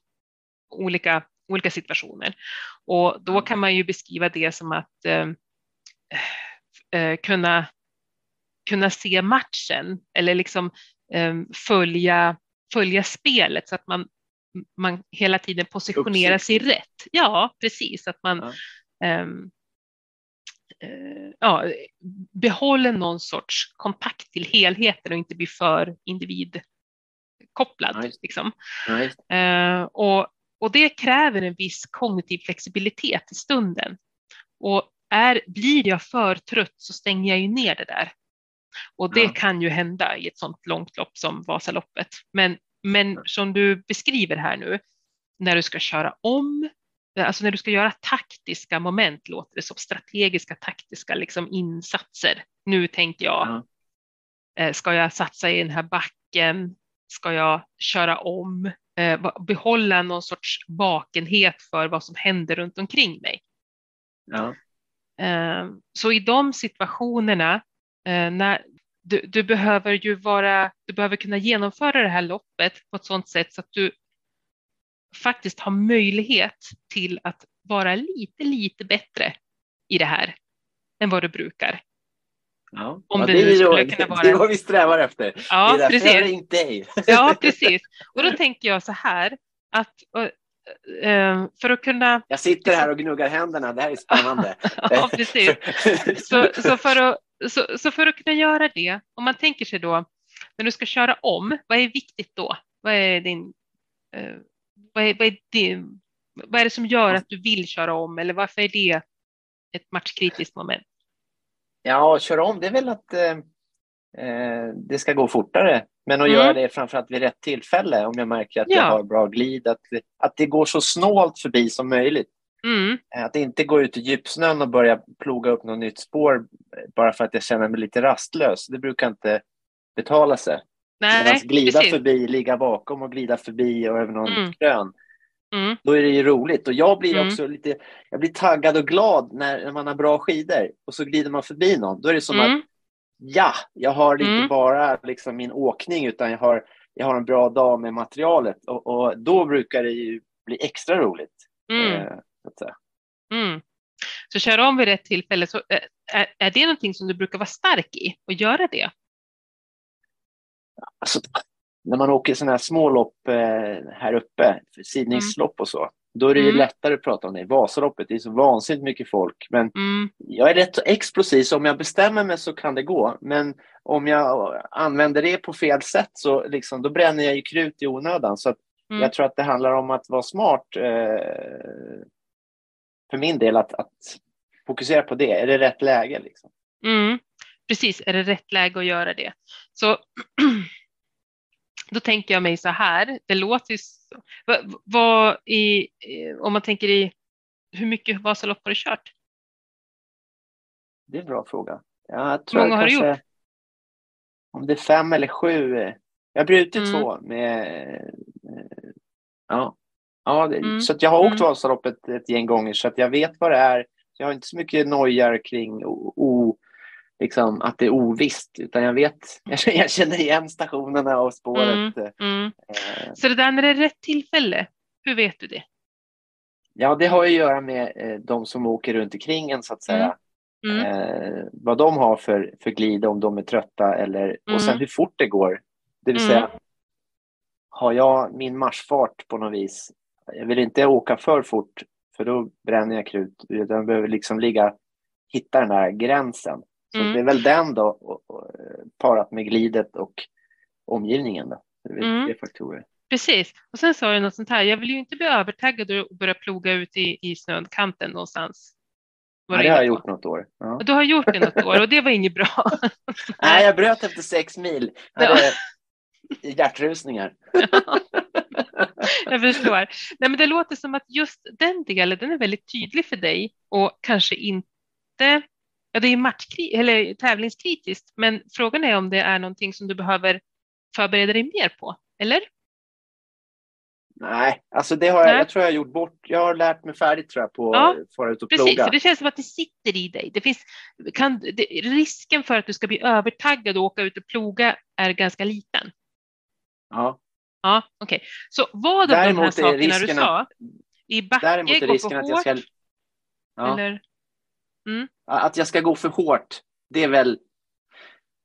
olika, olika situationer. Och då kan man ju beskriva det som att eh, eh, kunna, kunna se matchen eller liksom eh, följa, följa spelet så att man, man hela tiden positionerar sig rätt. Ja, precis. Att man Ja. ehm, eh, ja, behåller någon sorts kontakt till helheten och inte blir för individkopplad. Just Liksom. Det. Eh, och, och det kräver en viss kognitiv flexibilitet i stunden. Och är, blir jag för trött så stänger jag ju ner det där. Och det Ja. kan ju hända i ett sånt långt lopp som Vasaloppet. Men, men som du beskriver här nu, när du ska köra om, alltså när du ska göra taktiska moment, låter det som strategiska taktiska liksom insatser. Nu tänker jag, Ja. eh, ska jag satsa i den här backen? Ska jag köra om? Eh, behålla någon sorts vakenhet för vad som händer runt omkring mig. Ja. Eh, Så i de situationerna, när du, du behöver ju vara, du behöver kunna genomföra det här loppet på ett sådant sätt så att du faktiskt har möjlighet till att vara lite, lite bättre i det här än vad du brukar. Ja. Om ja, det det, är skulle då- kunna vara det är vad vi strävar efter. det Ja, är därför jag precis. ringt dig. Ja, precis. Och då tänker jag så här att eh, eh, för att kunna, Jag sitter här och gnuggar händerna. Det här är spännande. ja precis, Så, så, för att, så, så för att kunna göra det, om man tänker sig då, när du ska köra om, vad är viktigt då? Vad är, din, eh, vad är, vad är, din, vad är det som gör att du vill köra om eller varför är det ett matchkritiskt moment? Ja, köra om, det är väl att eh, eh, det ska gå fortare. Men att Mm. göra det framförallt vid rätt tillfälle om jag märker att Ja. jag har bra glid. Att, att det går så snålt förbi som möjligt. Mm, Eh, Att inte gå ut i djupsnön och börja ploga upp något nytt spår eh, bara för att jag känner mig lite rastlös. Det brukar inte betala sig. nej, Medan glida precis. förbi, ligga bakom och glida förbi och över någon Mm. krön. Mm, Då är det ju roligt. Och jag blir Mm. också lite jag blir taggad och glad när, när man har bra skidor och så glider man förbi någon. Då är det som att mm, ja, jag har inte Mm. bara liksom min åkning utan jag har, jag har en bra dag med materialet och, och då brukar det ju bli extra roligt. Mm. Så att säga. Mm. Så köra om vid rätt tillfälle, så eh, är, är det någonting som du brukar vara stark i och göra det? Alltså, när man åker sådana här små lopp eh, här uppe, sidningslopp och så, då är det ju Mm. lättare att prata om det. Vasaloppet, det är så vansinnigt mycket folk. Men Mm, jag är rätt så explosiv, så om jag bestämmer mig så kan det gå. Men om jag använder det på fel sätt så liksom, då bränner jag ju krut i onödan. Så Mm. jag tror att det handlar om att vara smart. Eh, för min del, att, att fokusera på det. Är det rätt läge? Liksom? mm. Precis, är det rätt läge att göra det? Så då tänker jag mig så här, det låter ju så, vad, vad i, om man tänker i hur mycket Vasalopp har du kört? Det är en bra fråga. Jag tror Hur många har du kanske, gjort? Om det är fem eller sju. Jag har brutit Mm. två med... eh, Ja, ja Mm. så jag har åkt Mm. Vasaloppet ett gäng gånger så att jag vet vad det är. Jag har inte så mycket nojar kring o, o, liksom, att det är ovisst utan jag vet, jag känner igen stationerna och spåret. eh, Mm. eh, Så det där när det är rätt tillfälle, hur vet du det? Ja, det har ju att göra med eh, de som åker runt omkring en så att säga. Mm. Eh, vad de har för, för glid, om de är trötta eller och sen Mm. hur fort det går. Det vill Mm. säga, har jag min marschfart på något vis, jag vill inte åka för fort för då bränner jag krut. utan Jag behöver liksom ligga, hitta den där gränsen. Så Mm. det är väl den då, och, och, eh, parat med glidet och omgivningen. Då. Det är Mm. tre faktorer. Precis. Och sen sa jag något sånt här, jag vill ju inte bli övertaggad och börja ploga ut i, i snökanten någonstans. Var Ja, det har jag på. gjort något år. Ja. Du har gjort det något år och det var inget bra. Nej, jag bröt efter sex mil. Ja. Hade Hjärtrusningar. Jag förstår. Nej, men det låter som att just den delen, den är väldigt tydlig för dig och kanske inte, ja det är matchkri eller tävlingskritiskt, men frågan är om det är någonting som du behöver förbereda dig mer på, eller? Nej, alltså det har jag, Nej. jag tror jag har gjort bort. Jag har lärt mig färdigt tror jag på Ja, att fara ut och Precis, ploga. det känns som att det sitter i dig. Det finns, kan, det, risken för att du ska bli övertaggad och åka ut och ploga är ganska liten. Ja. Ja, okej. Så vad av de här sakerna du sa, i backe, Däremot är gå för risken att jag hårt, ska, ja, eller? att jag ska gå för hårt, det är väl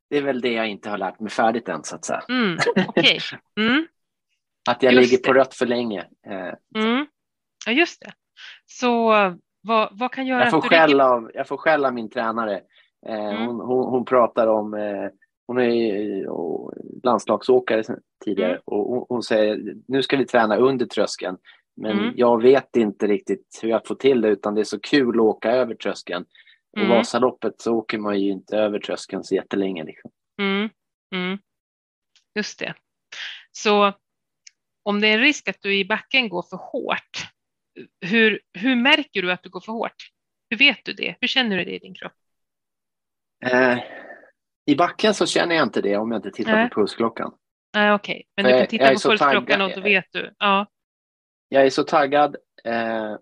det är väl det jag inte har lärt mig färdigt än så att säga. Mm, okej. Mm. Att jag Just ligger på det. rött för länge. Eh, Mm. Ja, just det. Så vad, vad kan göra Jag får, att du skäll ligger... av, jag får skäll av min tränare. Eh, Mm. hon, hon, hon pratar om, eh, hon är ju, och landslagsåkare tidigare Mm. och hon, säger nu ska vi träna under tröskeln. Men Mm. jag vet inte riktigt hur jag får till det utan det är så kul att åka över tröskeln. Och Mm. Vasaloppet så åker man ju inte över tröskeln så jättelänge. Liksom. Mm. Mm. Just det. Så om det är en risk att du i backen går för hårt, hur, hur märker du att du går för hårt? Hur vet du det? Hur känner du det i din kropp? Eh, I backen så känner jag inte det om jag inte tittar Nej. på pulsklockan. Nej, okej, men För du kan titta på pulsklockan och då vet du. Ja, Jag är så taggad. Eh,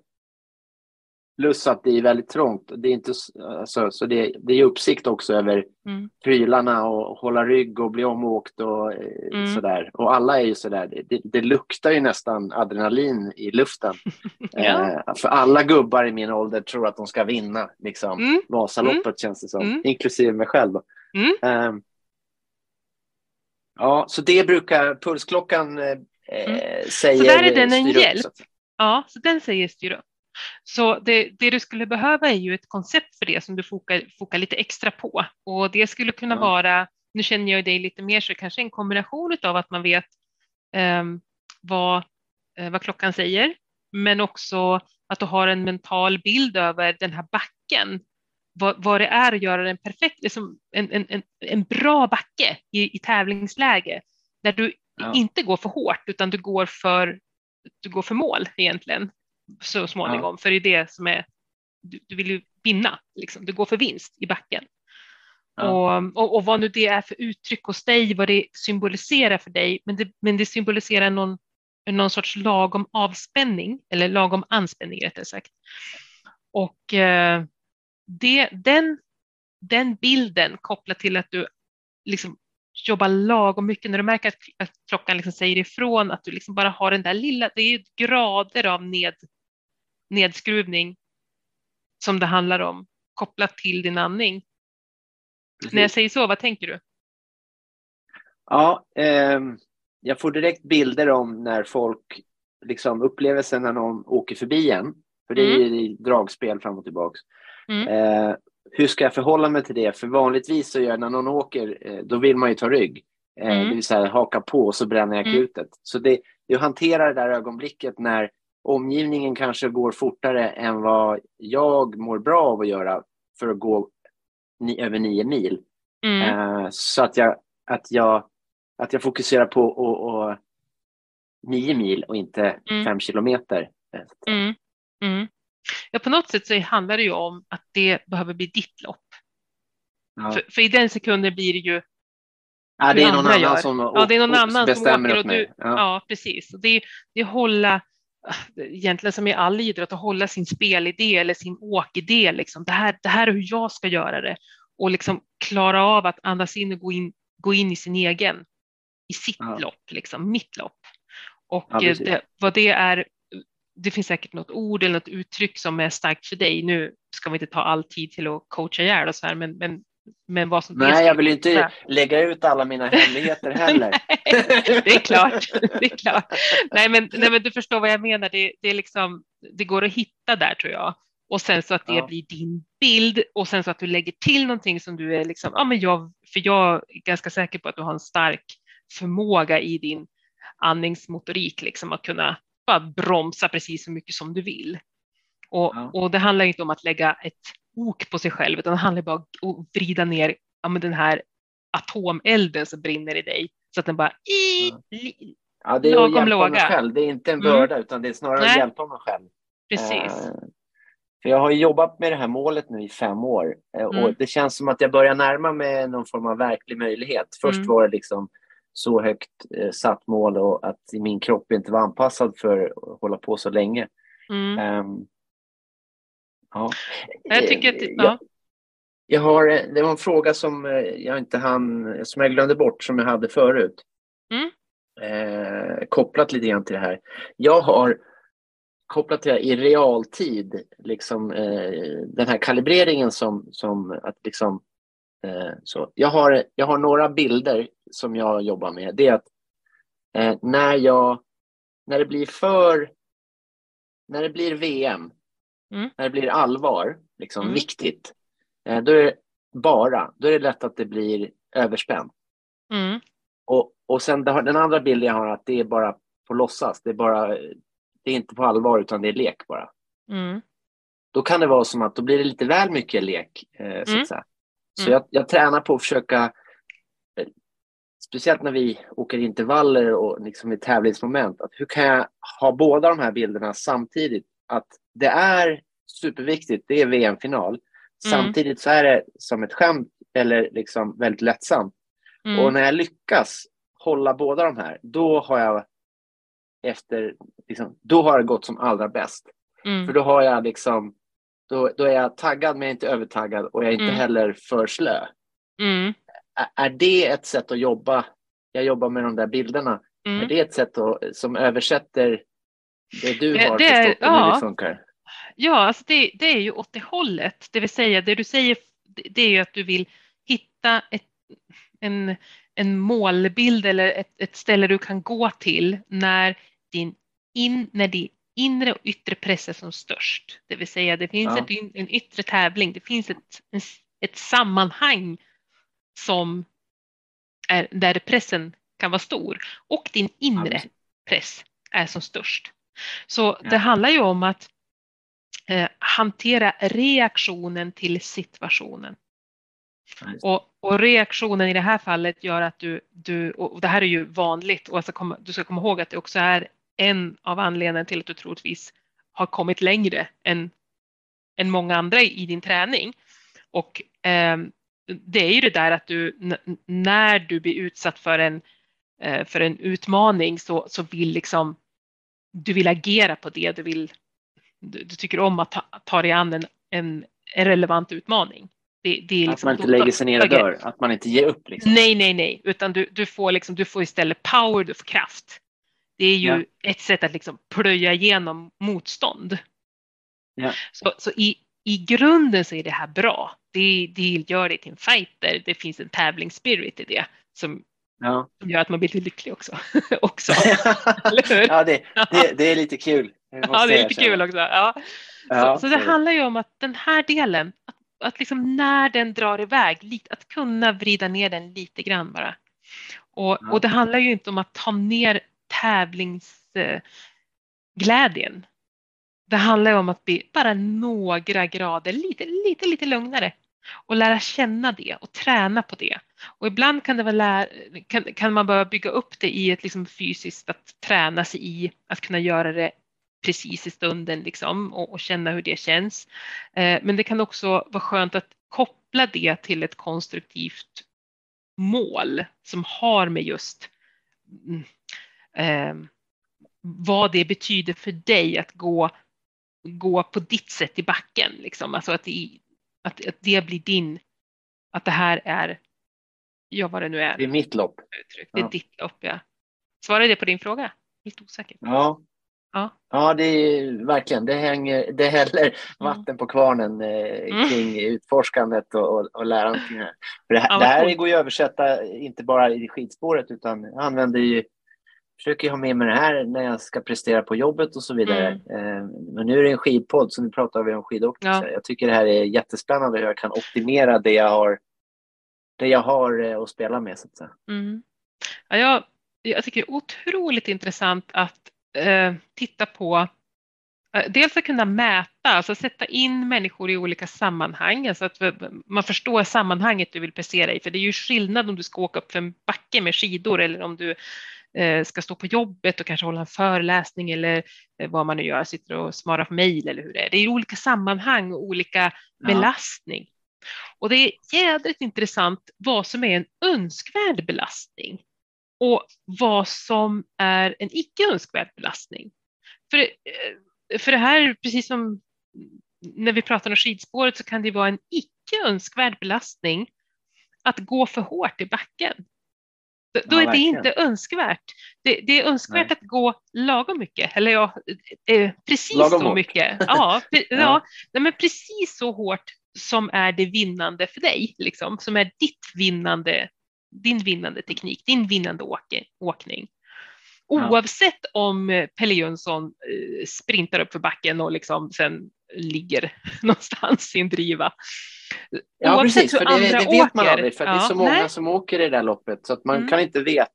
plus att det är väldigt trångt. Det är inte, alltså, så det, det är uppsikt också över Mm. prylarna och hålla rygg och bli omåkt och eh, Mm. sådär. Och alla är ju sådär. Det, det, luktar ju nästan adrenalin i luften. Ja. eh, för alla gubbar i min ålder tror att de ska vinna liksom, Mm. Vasaloppet känns det som. Mm. Inklusive mig själv. då. Ja, så det brukar pulsklockan eh, Mm. säger Så där är den en upp, hjälp. säga. ja så den säger styr upp. Så det, det du skulle behöva är ju ett koncept för det som du fokar, fokar lite extra på. Och det skulle kunna Ja. vara, nu känner jag dig lite mer, så kanske en kombination av att man vet ehm, vad, eh, vad klockan säger, men också att du har en mental bild över den här backen. Vad, vad det är att göra den perfekt, liksom en, en, en, en bra backe i, i tävlingsläge. Där du Ja. inte går för hårt utan du går för, du går för mål egentligen så småningom. För det är det som är, du, du vill ju vinna, liksom. du går för vinst i backen. Ja. Och, och, och vad nu det är för uttryck hos dig, vad det symboliserar för dig, men det, men det symboliserar någon, någon sorts lagom avspänning, eller lagom anspänning rättare sagt. Och eh, det, den, den bilden kopplat till att du liksom jobbar lagom mycket, när du märker att, klockan liksom säger ifrån, att du liksom bara har den där lilla, det är grader av ned, nedskruvning som det handlar om, kopplat till din andning. När jag säger så, vad tänker du? Ja, ehm, jag får direkt bilder om när folk, liksom upplevelsen när någon åker förbi en. För det är ju dragspel fram och tillbaks. Mm. Eh, hur ska jag förhålla mig till det? För vanligtvis så gör när någon åker, eh, då vill man ju ta rygg. Eh, Mm. Det vill säga haka på och så bränner jag Mm. krutet. Så det, det är att hantera det där ögonblicket när omgivningen kanske går fortare än vad jag mår bra av att göra för att gå ni, över nio mil. Mm. Eh, så att jag, att jag, att jag fokuserar på och, och nio mil och inte Mm. fem kilometer. Mm. Mm. Ja, på något sätt så handlar det ju om att det behöver bli ditt lopp. Ja. För, för i den sekunden blir det ju Ja, det är någon annan gör. som Ja, det är någon annan som bestämmer åker åt och mig. du- Ja. Ja, precis. Och det, det är hålla, egentligen som i all idrott, att hålla sin spelidé eller sin åkidé. Liksom. Det, här, det här är hur jag ska göra det. Och liksom klara av att andas in och gå in, gå in i sin egen, i sitt Ja. lopp, liksom, mitt lopp. Och Ja, eh, det, vad det är, det finns säkert något ord eller något uttryck som är starkt för dig. Nu ska vi inte ta all tid till att coacha ihjäl och så här, men, men, men vad som Nej, jag vill inte vara- lägga ut alla mina hemligheter heller. det är klart. Det är klart. Nej, men, nej, men du förstår vad jag menar. Det, det, är liksom, det går att hitta där tror jag. Och sen så att det Ja. blir din bild och sen så att du lägger till någonting som du är liksom, ja men jag, för jag är ganska säker på att du har en stark förmåga i din andningsmotorik, liksom att kunna bara bromsa precis så mycket som du vill. Och, Ja. och det handlar inte om att lägga ett ok på sig själv, utan det handlar bara om att vrida ner ja, den här atomelden som brinner i dig så att den bara i, li, Ja, det är Lagom låga. själv. Det är inte en Mm. börda, utan det är snarare Nej. att hjälpa mig själv. precis. Eh, För jag har jobbat med det här målet nu i fem år eh, och Mm. det känns som att jag börjar närma mig någon form av verklig möjlighet. Först Mm. var det liksom så högt eh, satt mål och att min kropp inte var anpassad för att hålla på så länge. Mm. Ehm, ja. Jag tycker att, Eh, ja. jag, har, eh, det var en fråga som eh, jag inte hann, som jag glömde bort som jag hade förut. Mm. Eh, kopplat lite grann till det här. Jag har kopplat till det här i realtid, liksom eh, den här kalibreringen som, som att liksom så. Jag har, jag har några bilder som jag jobbar med. Det är att eh, när jag, när det blir för, när det blir VM, Mm. när det blir allvar, liksom Mm. viktigt, eh, då är det bara, då är det lätt att det blir överspänt. Mm. Och, och sen den andra bilden jag har att det är bara på låtsas. Det är bara, det är inte på allvar utan det är lek bara. Mm. Då kan det vara som att då blir det lite väl mycket lek. Eh, så Mm. att säga. Så Mm. jag, jag tränar på att försöka, eh, speciellt när vi åker intervaller och liksom i tävlingsmoment, att hur kan jag ha båda de här bilderna samtidigt? Att det är superviktigt, det är VM-final. Samtidigt så är det som ett skämt eller liksom väldigt lättsamt. Mm. Och när jag lyckas hålla båda de här, då har jag efter, liksom, då har det gått som allra bäst. För Mm. då har jag liksom, då, då är jag taggad men jag är inte övertaggad och jag är inte Mm. heller för slö. Mm. Är, är det ett sätt att jobba? Jag jobbar med de där bilderna. Är Mm. det ett sätt att, som översätter det du Det- har det är- förstått om hur ja. det funkar? Ja, alltså det, det är ju åt det hållet. Det vill säga, det du säger, det- det är ju att du vill hitta ett, en, en målbild eller ett, ett ställe du kan gå till när din in, när din inre och yttre press är som störst. Det vill säga, det finns Ja. ett, en yttre tävling, det finns ett, ett sammanhang som är, där pressen kan vara stor och din inre press är som störst. Så det handlar ju om att eh, hantera reaktionen till situationen. Och, och reaktionen i det här fallet gör att du, du och det här är ju vanligt och alltså komma, du ska komma ihåg att det också är en av anledningarna till att du troligtvis har kommit längre än, än många andra i din träning. Och ehm, det är ju det där att du när du blir utsatt för en, eh, för en utmaning så, så vill liksom du vill agera på det, du, vill, du, du tycker om att ta, ta dig an en, en, en relevant utmaning. Det, det är Att liksom, man inte då- lägger sig ner och dör, att man inte ger upp. Liksom. Nej, nej, nej, utan du, du, får liksom, du får istället power, du får kraft. Det är ju Ja. ett sätt att liksom plöja igenom motstånd. Ja. Så, så i, i grunden så är det här bra. Det, det gör dig till en fighter. Det finns en tävlingsspirit i det som, Ja. som gör att man blir lite lycklig också. också. Ja, det, det, det är lite kul. Ja, det är lite kul också. Ja. Ja, så, så det handlar ju om att den här delen, att, att liksom när den drar iväg, att kunna vrida ner den lite grann bara. Och, och det handlar ju inte om att ta ner tävlingsglädjen. Det handlar ju om att bli bara några grader lite, lite, lite lugnare och lära känna det och träna på det. Och ibland kan, det vara kan, kan man behöva bygga upp det i ett liksom fysiskt att träna sig i att kunna göra det precis i stunden liksom och, och känna hur det känns. Eh, men det kan också vara skönt att koppla det till ett konstruktivt mål som har med just mm, eh, vad det betyder för dig att gå, gå på ditt sätt i backen. Liksom. Alltså att, det, att, att det blir din, att det här är, ja vad det nu är. Det är mitt lopp. Det är ja. ditt lopp, ja. Svarar det på din fråga? Lite osäker. Ja. Ja. ja, det är verkligen. Det, hänger, det häller mm. vatten på kvarnen eh, mm. kring utforskandet och, och, och lärandet. För det, ja, det här går ju att översätta inte bara i skidspåret utan jag använder ju försöker ha med mig det här när jag ska prestera på jobbet och så vidare. Mm. Eh, men nu är det en skidpodd så nu pratar vi om skidåkning. Ja. Jag tycker det här är jättespännande hur jag kan optimera det jag har, det jag har eh, att spela med. Så att säga. Mm. Ja, jag, jag tycker det är otroligt intressant att eh, titta på eh, Dels att kunna mäta, alltså sätta in människor i olika sammanhang, alltså att man förstår sammanhanget du vill prestera i. För det är ju skillnad om du ska åka upp för en backe med skidor eller om du ska stå på jobbet och kanske hålla en föreläsning eller eh, vad man nu gör, sitter och svarar på mejl eller hur det är. Det är olika sammanhang och olika ja. belastning. Och det är jädrigt intressant vad som är en önskvärd belastning och vad som är en icke önskvärd belastning. För, eh, för det här, precis som när vi pratar om skidspåret så kan det vara en icke önskvärd belastning att gå för hårt i backen. Då, ja, är det inte önskvärt. Det, det är önskvärt Nej. att gå lagom mycket, eller ja, eh, precis lagom så mycket. Ja, ja. ja men precis så hårt som är det vinnande för dig, liksom, som är ditt vinnande din vinnande teknik, din vinnande åke, åkning. Oavsett ja. om Pelle Jönsson eh, sprintar upp för backen och liksom sen ligger någonstans i en driva. Ja, Oavsett precis, för det, det, vet åker. man aldrig, för ja, det är så många nej. som åker i det där loppet så att man mm. kan inte veta,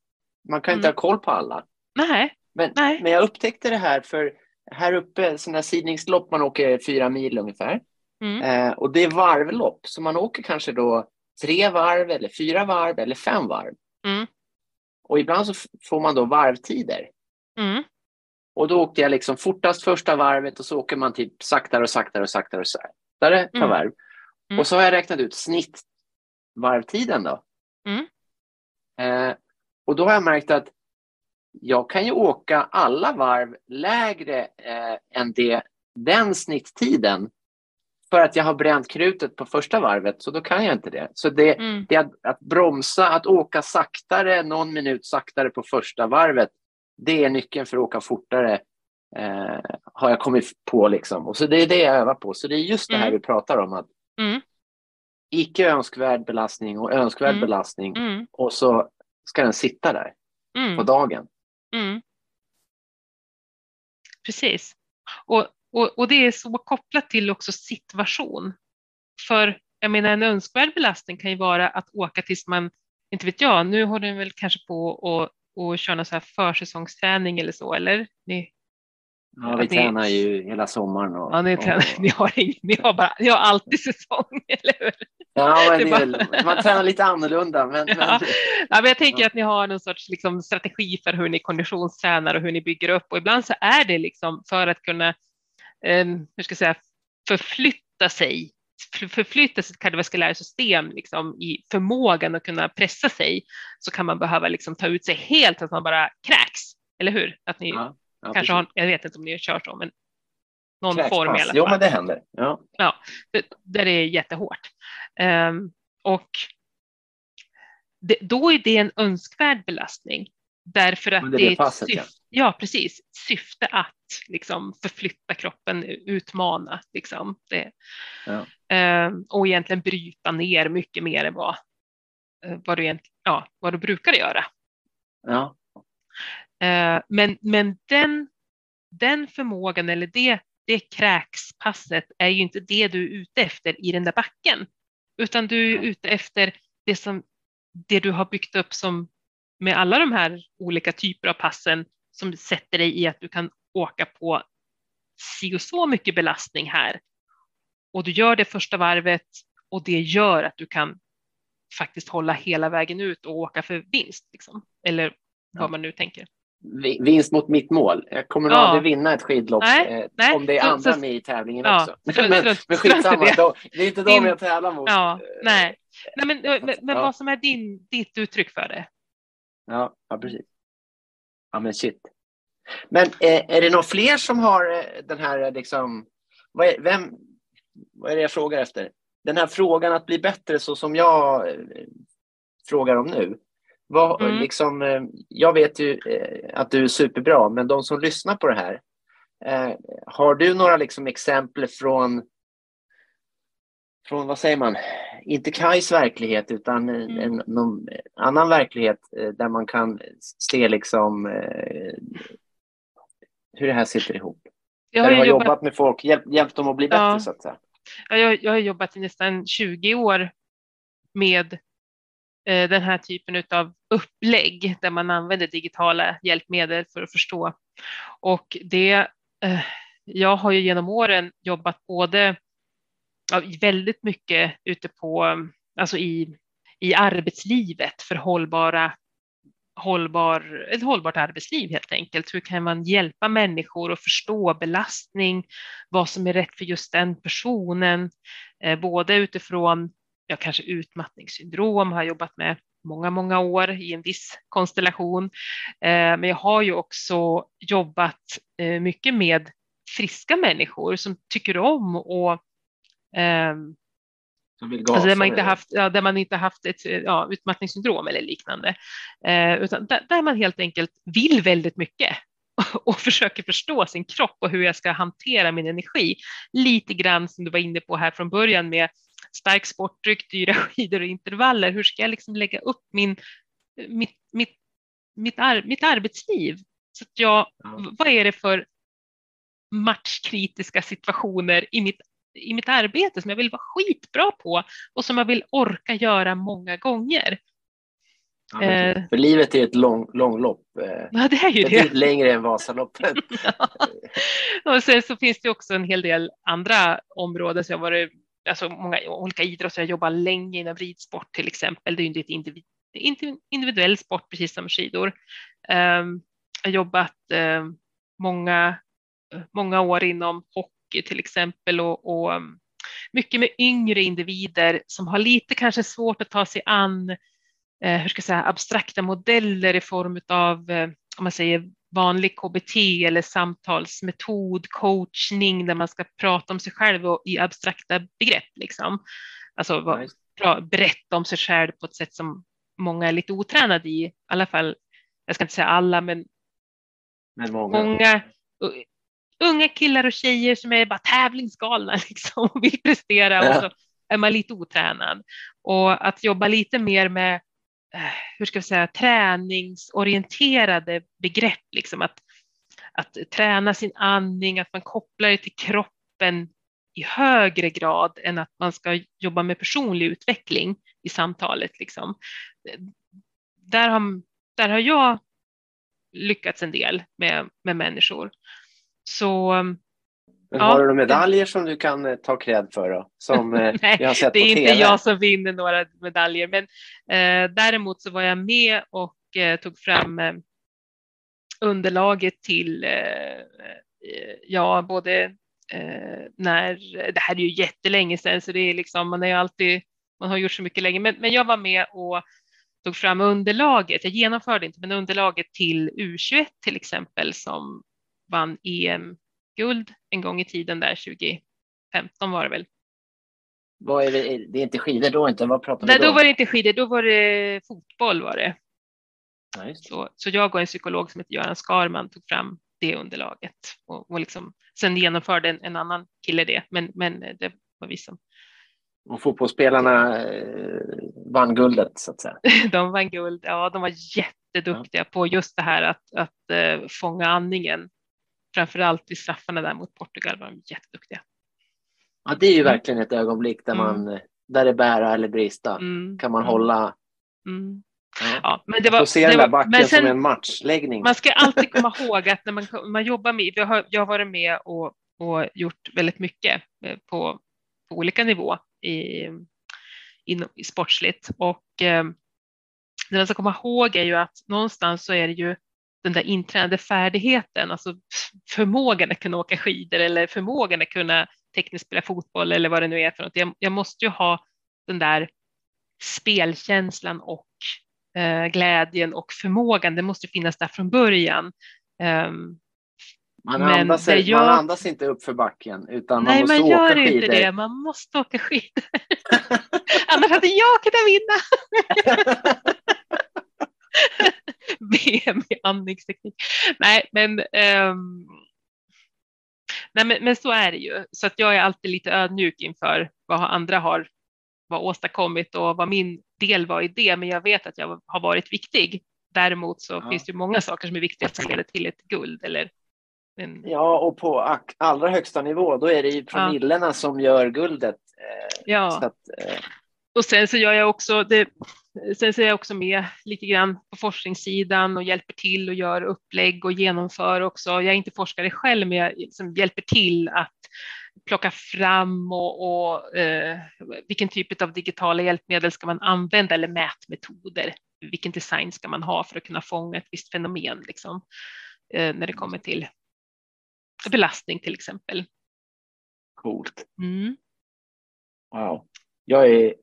man kan inte mm. ha koll på alla. Nej. Men, nej. men jag upptäckte det här för här uppe, sådana här sidningslopp, man åker fyra mil ungefär. Mm. Eh, och det är varvlopp, så man åker kanske då tre varv eller fyra varv eller fem varv. Mm. Och ibland så får man då varvtider. Mm. Och då åkte jag liksom fortast första varvet och så åker man typ saktare och saktare och saktare och saktare per mm. varv. Mm. Och så har jag räknat ut snittvarvtiden då. Mm. Eh, och då har jag märkt att jag kan ju åka alla varv lägre eh, än det, den snitttiden för att jag har bränt krutet på första varvet, så då kan jag inte det. Så det, mm. det att, att, bromsa, att åka saktare, någon minut saktare på första varvet, det är nyckeln för att åka fortare, eh, har jag kommit på. Liksom. Och så det är det jag övar på. Så det är just det här mm. vi pratar om. att mm. Icke önskvärd belastning och önskvärd mm. belastning mm. och så ska den sitta där på dagen. Precis. Och och, och, det är så kopplat till också situation. För jag menar en önskvärd belastning kan ju vara att åka tills man, inte vet jag, nu håller ni väl kanske på och, och köra någon så här försäsongsträning eller så, eller? Ni, ja, vi ni, tränar ju hela sommaren. Och, ja, ni, tränar, och, ni, har, ni, har bara, ni har alltid säsong, eller hur? Ja, men bara... man tränar lite annorlunda. Men, ja. Men... Ja, men jag tänker ja. att ni har någon sorts liksom, strategi för hur ni konditionstränar och hur ni bygger upp och ibland så är det liksom för att kunna eh, hur ska jag säga, förflytta sig, förflytta sitt kardiovaskulära system liksom, i förmågan att kunna pressa sig så kan man behöva liksom, ta ut sig helt så att man bara kräks. Eller hur? Att ni ja, ja, kanske har, jag vet inte om ni kört så, men någon Kräkspass. form i alla fall. Jo, men det händer. Ja, ja det, där är jättehårt. Um, och det, då är det en önskvärd belastning därför att det, det, är ett passet, syfte, ja. ja. precis, syfte att liksom förflytta kroppen, utmana liksom det. Ja. Eh, och egentligen bryta ner mycket mer än vad, eh, vad, du, ja, vad du brukar göra. Ja. Eh, men men den, den förmågan eller det, det kräkspasset är ju inte det du är ute efter i den där backen, utan du är ute efter det som det du har byggt upp som med alla de här olika typer av passen som sätter dig i att du kan åka på si och så mycket belastning här. Och du gör det första varvet och det gör att du kan faktiskt hålla hela vägen ut och åka för vinst. Liksom. Eller vad man nu tänker. Vi- vinst mot mitt mål. Jag kommer nog Ja. aldrig vinna ett skidlopp Nej, eh, nej. om det är Så- andra så- med i tävlingen Ja, också. strunt- men, men skitsamma, det. då, det är inte Din- de jag tävlar mot. Ja, Eh, nej. nej men, men, men vad som är din, ditt uttryck för det? Ja, ja precis. Ja, men shit. Men eh, är det några fler som har eh, den här eh, liksom... Vad är, vem, vad är det jag frågar efter? Den här frågan att bli bättre så som jag eh, frågar om nu. Vad, Mm. liksom, eh, jag vet ju eh, att du är superbra, men de som lyssnar på det här. Eh, har du några liksom, exempel från från, vad säger man, inte Kajs verklighet utan Mm. en, någon annan verklighet där man kan se liksom hur det här sitter ihop. Jag där har, du har jobbat, jobbat, med folk, hjälpt, hjälpt dem att bli bättre Ja. så att säga. ja, jag, jag har jobbat i nästan 20 år med Eh, den här typen av upplägg där man använder digitala hjälpmedel för att förstå. Och det, eh, jag har ju genom åren jobbat både väldigt mycket ute på, alltså i, i arbetslivet för hållbara hållbar, ett hållbart arbetsliv helt enkelt. Hur kan man hjälpa människor att förstå belastning, vad som är rätt för just den personen, eh, både utifrån ja, kanske utmattningssyndrom har jag jobbat med många, många år i en viss konstellation. Eh, men jag har ju också jobbat eh, mycket med friska människor som tycker om och ehm, Alltså där, man inte haft, ja, där man inte haft ett ja, utmattningssyndrom eller liknande. Eh, utan där, där man helt enkelt vill väldigt mycket och försöker förstå sin kropp och hur jag ska hantera min energi. Lite grann som du var inne på här från början med stark sportdryck, dyra skidor och intervaller. Hur ska jag liksom lägga upp min, mitt, mitt, mitt, ar, mitt arbetsliv? Så att jag, Ja. vad är det för matchkritiska situationer i mitt, i mitt arbete som jag vill vara skitbra på och som jag vill orka göra många gånger. Ja, men Eh. För livet är ett lång, långlopp. Eh, Ja, det är ju det. betydligt längre än Vasaloppet. och sen så finns det också en hel del andra områden. Så jag varit, alltså många olika idrotter. Jag jobbar länge inom ridsport till exempel. Det är ju en individ, individuell sport precis som skidor. Um, jag har jobbat um, många, många år inom hockey till exempel och, och um, mycket med yngre individer som har lite kanske svårt att ta sig an eh, hur ska jag säga, abstrakta modeller i form av eh, om man säger vanlig KBT eller samtalsmetod, coachning där man ska prata om sig själv och, i abstrakta begrepp. Liksom. Alltså vad- pra, berätta om sig själv på ett sätt som många är lite otränade i. I alla fall, jag ska inte säga alla, men Men många. många unga killar och tjejer som är bara tävlingsgalna liksom, och vill prestera och Ja. så är man lite otränad. Och att jobba lite mer med, Eh, hur ska vi säga, träningsorienterade begrepp, liksom att, att träna sin andning, att man kopplar det till kroppen i högre grad än att man ska jobba med personlig utveckling i samtalet. Liksom. Där, har, där har jag lyckats en del med, med människor. Så men Ja. har du några medaljer som du kan eh, ta cred för då? Som eh, Nej, vi har sett det är på inte TV? jag som vinner några medaljer, men eh, däremot så var jag med och eh, tog fram eh, underlaget till, eh, ja, både när, det här är ju jättelänge sedan, så det är liksom, man är ju alltid, man har gjort så mycket länge, men, men jag var med och tog fram underlaget, jag genomförde inte, men underlaget till U21 till exempel som vann EM-guld en gång i tiden där 2015 var det väl. Vad är det? det är inte skidor då inte? Vad pratar Nej, då? då var det inte skidor, då var det fotboll var det. Ja, det. Så, så jag och en psykolog som heter Göran Skarman tog fram det underlaget och, och liksom, sen genomförde en, en annan kille det, men, men det var vi som, Och fotbollsspelarna eh, vann guldet så att säga. de vann guld. Ja, de var jätteduktiga på just det här att, att eh, fånga andningen. Framför allt vid straffarna där mot Portugal var de jätteduktiga. Ja, det är ju Mm. verkligen ett ögonblick där Mm. man, där det bära eller brista. Mm, Kan man hålla, ja. Ja, men det var, Få se det den där backen men sen, som en matchläggning. Man ska alltid komma ihåg att när man, man jobbar med, jag har, jag har varit med och, och gjort väldigt mycket eh, på, på olika nivå i, inom, i sportsligt och eh, det man ska komma ihåg är ju att någonstans så är det ju den där intränade färdigheten, alltså förmågan att kunna åka skidor eller förmågan att kunna tekniskt spela fotboll eller vad det nu är för något. Jag, jag måste ju ha den där spelkänslan och eh, glädjen och förmågan. Det måste finnas där från början. Um, man, andas, jag... man andas inte upp för backen utan Nej, man måste man åka gör skidor. inte det. Man måste åka skidor. Annars hade jag kunnat vinna. VM i andningsteknik. Nej, men, um, nej men, men, så är det ju. Så att jag är alltid lite ödmjuk inför vad andra har vad åstadkommit och vad min del var i det. Men jag vet att jag har varit viktig. Däremot så ja. finns det många saker som är viktiga som leder till ett guld eller en... Ja, och på allra högsta nivå, då är det ju promillorna ja. som gör guldet. Eh, ja. Att, eh... Och sen så gör jag också det, sen är jag också med lite grann på forskningssidan och hjälper till och gör upplägg och genomför också. Jag är inte forskare själv, men jag liksom hjälper till att plocka fram och, och eh, vilken typ av digitala hjälpmedel ska man använda eller mätmetoder. Vilken design ska man ha för att kunna fånga ett visst fenomen liksom, eh, när det kommer till belastning till exempel. Coolt. Mm. Wow. Jag är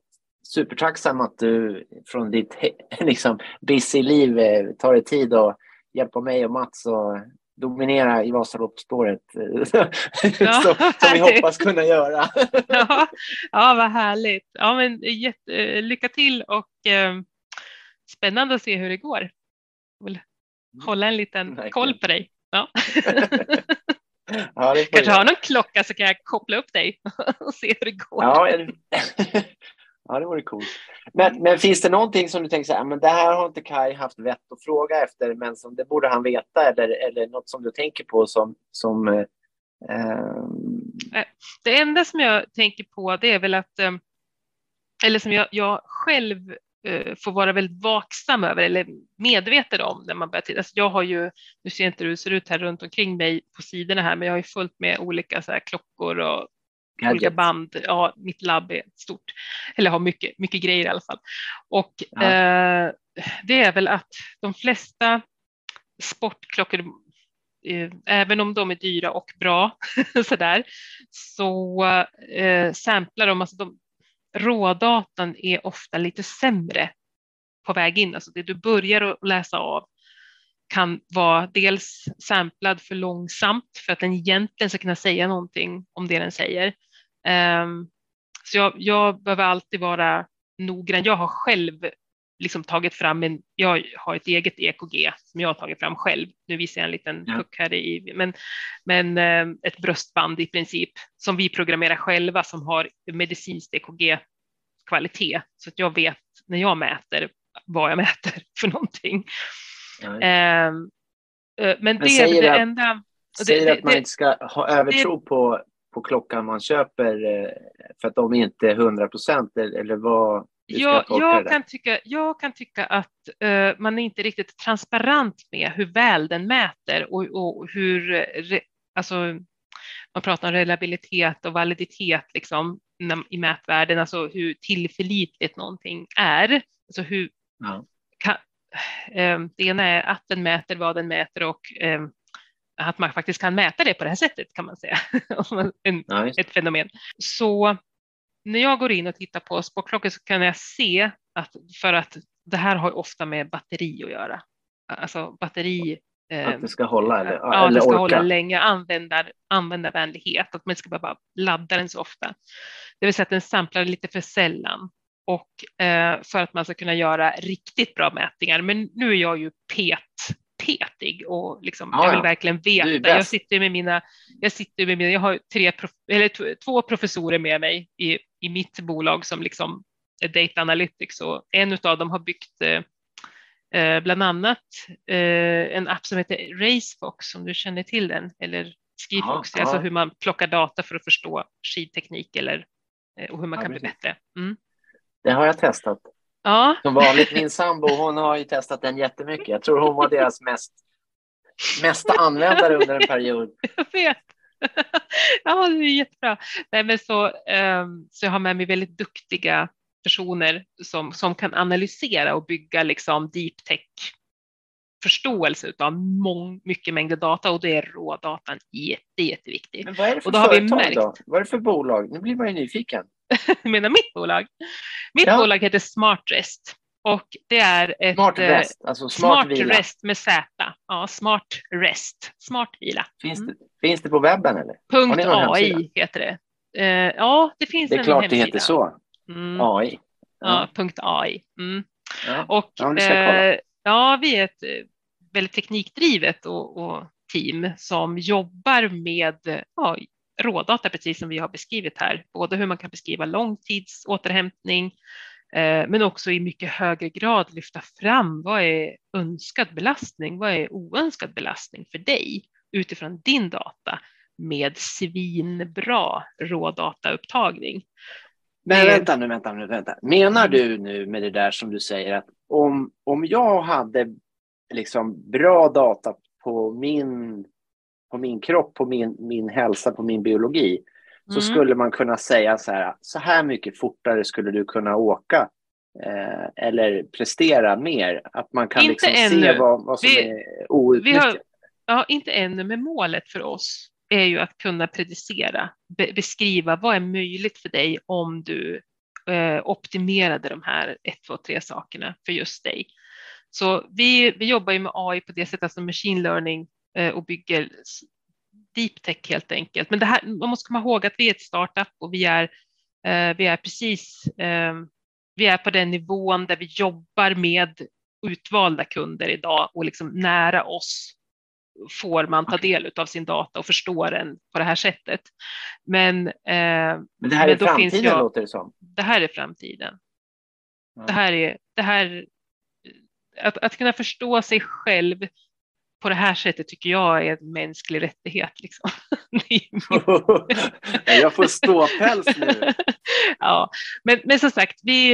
supertacksam att du från ditt liksom, busy liv eh, tar dig tid att hjälpa mig och Mats och dominera i Vasaloppsspåret ja, som, som vi hoppas kunna göra. ja, ja, vad härligt. Ja, men, jätte, eh, lycka till och eh, spännande att se hur det går. vill hålla en liten Verkligen. koll på dig. Ja. ja, Kanske har någon klocka så kan jag koppla upp dig och se hur det går. Ja, Ja, det vore coolt. Men, men finns det någonting som du tänker så här, men det här har inte Kai haft vett att fråga efter, men som det borde han veta eller, eller något som du tänker på som, som eh, ehm, eh Det enda som jag tänker på det är väl att, ehm, eller som jag, jag själv eh, får vara väldigt vaksam över eller medveten om när man börjar titta. Alltså jag har ju, nu ser inte hur det ser ut här runt omkring mig på sidorna här, men jag har ju fullt med olika så här klockor och Gadget. olika band. Ja, mitt labb är stort, eller har mycket, mycket grejer i alla fall. Och ja. eh, det är väl att de flesta sportklockor, eh, även om de är dyra och bra så där, så eh, samplar de, alltså de, rådatan är ofta lite sämre på väg in, alltså det du börjar att läsa av kan vara dels samplad för långsamt för att den egentligen ska kunna säga någonting om det den säger. Um, så jag, jag, behöver alltid vara noggrann. Jag har själv liksom tagit fram en, jag har ett eget EKG som jag har tagit fram själv. Nu visar jag en liten ja. puck här i, men, men um, ett bröstband i princip som vi programmerar själva som har medicinskt EKG kvalitet så att jag vet när jag mäter vad jag mäter för någonting. Um, men, men det är det enda. Säger det, att man det, inte ska ha övertro det, på, på klockan man köper eh, för att de inte är 100 procent eller vad? Jag, jag, kan tycka, jag kan tycka att uh, man är inte riktigt transparent med hur väl den mäter och, och hur, re, alltså, man pratar om reliabilitet och validitet liksom, i mätvärden, alltså hur tillförlitligt någonting är. Alltså hur, ja. kan, um, det ena är att den mäter vad den mäter och um, att man faktiskt kan mäta det på det här sättet kan man säga, en, nice. ett fenomen. Så när jag går in och tittar på sportklockor så kan jag se att för att det här har ofta med batteri att göra. Alltså batteri. Eh, att det ska hålla eller, ja, eller det ska orka. hålla länge, användar, användarvänlighet, att man ska behöva ladda den så ofta. Det vill säga att den samplar lite för sällan och eh, för att man ska kunna göra riktigt bra mätningar. Men nu är jag ju pet petig och liksom, ja, jag vill verkligen veta. Jag sitter med mina, jag sitter med mina, jag har tre, eller två professorer med mig i, i mitt bolag som liksom är Data Analytics och en av dem har byggt eh, eh, bland annat eh, en app som heter Racefox om du känner till den eller Skifox, ja, alltså hur man plockar data för att förstå skidteknik eller eh, och hur man kan bli bättre. Mm. Det har jag testat. Ja. Som vanligt, min sambo hon har ju testat den jättemycket. Jag tror hon var deras mest, mesta användare under en period. Jag vet. Ja, det är jättebra. Nej, men så, um, så jag har med mig väldigt duktiga personer som, som kan analysera och bygga liksom deep tech förståelse av mång, mycket mängder data och det är rådatan jätte, jätteviktigt. Men vad är det för Och då har vi företag märkt- då? Vad är det för bolag? Nu blir man ju nyfiken. Menar mitt bolag? Mitt Ja. bolag heter SmartRest och det är ett Smart eh, Rest, alltså smart, Smart. Rest med Z. Ja, Smart Rest. Smart vila. Finns, Mm. det, finns det på webben eller? Punkt AI hemsida? heter det. Eh, ja, det finns Det är en klart hemsida. det heter så. Mm, AI. ja, punkt AI. Mm. Ja. Och Ja, det eh, ja, vi är ett väldigt teknikdrivet och, och team som jobbar med ja, rådata, precis som vi har beskrivit här. Både hur man kan beskriva långtidsåterhämtning, eh, men också i mycket högre grad lyfta fram vad är önskad belastning, vad är oönskad belastning för dig utifrån din data med svinbra rådataupptagning. Men vänta nu, vänta nu, vänta. Menar du nu med det där som du säger att om, om jag hade liksom bra data på min, på min kropp, på min, min hälsa, på min biologi, så Mm. skulle man kunna säga så här, så här mycket fortare skulle du kunna åka eh, eller prestera mer. Att man kan Inte liksom se vad, vad som Vi- är outnyttjat. Ja, inte ännu, men målet för oss är ju att kunna predicera, be beskriva vad är möjligt för dig om du eh, optimerade de här ett, två, tre sakerna för just dig. Så vi, vi jobbar ju med AI på det sättet, alltså machine learning och bygger deep tech helt enkelt. Men det här, man måste komma ihåg att vi är ett startup och vi är, eh, vi är precis, eh, vi är på den nivån där vi jobbar med utvalda kunder idag och liksom nära oss får man ta del av sin data och förstå den på det här sättet. Men, eh, Men det här men är framtiden jag- låter det som. det här är framtiden. Ja. Det här är, det här, att, att kunna förstå sig själv på det här sättet tycker jag är en mänsklig rättighet. Liksom. Jag får ståpäls nu. ja, men, men som sagt, vi,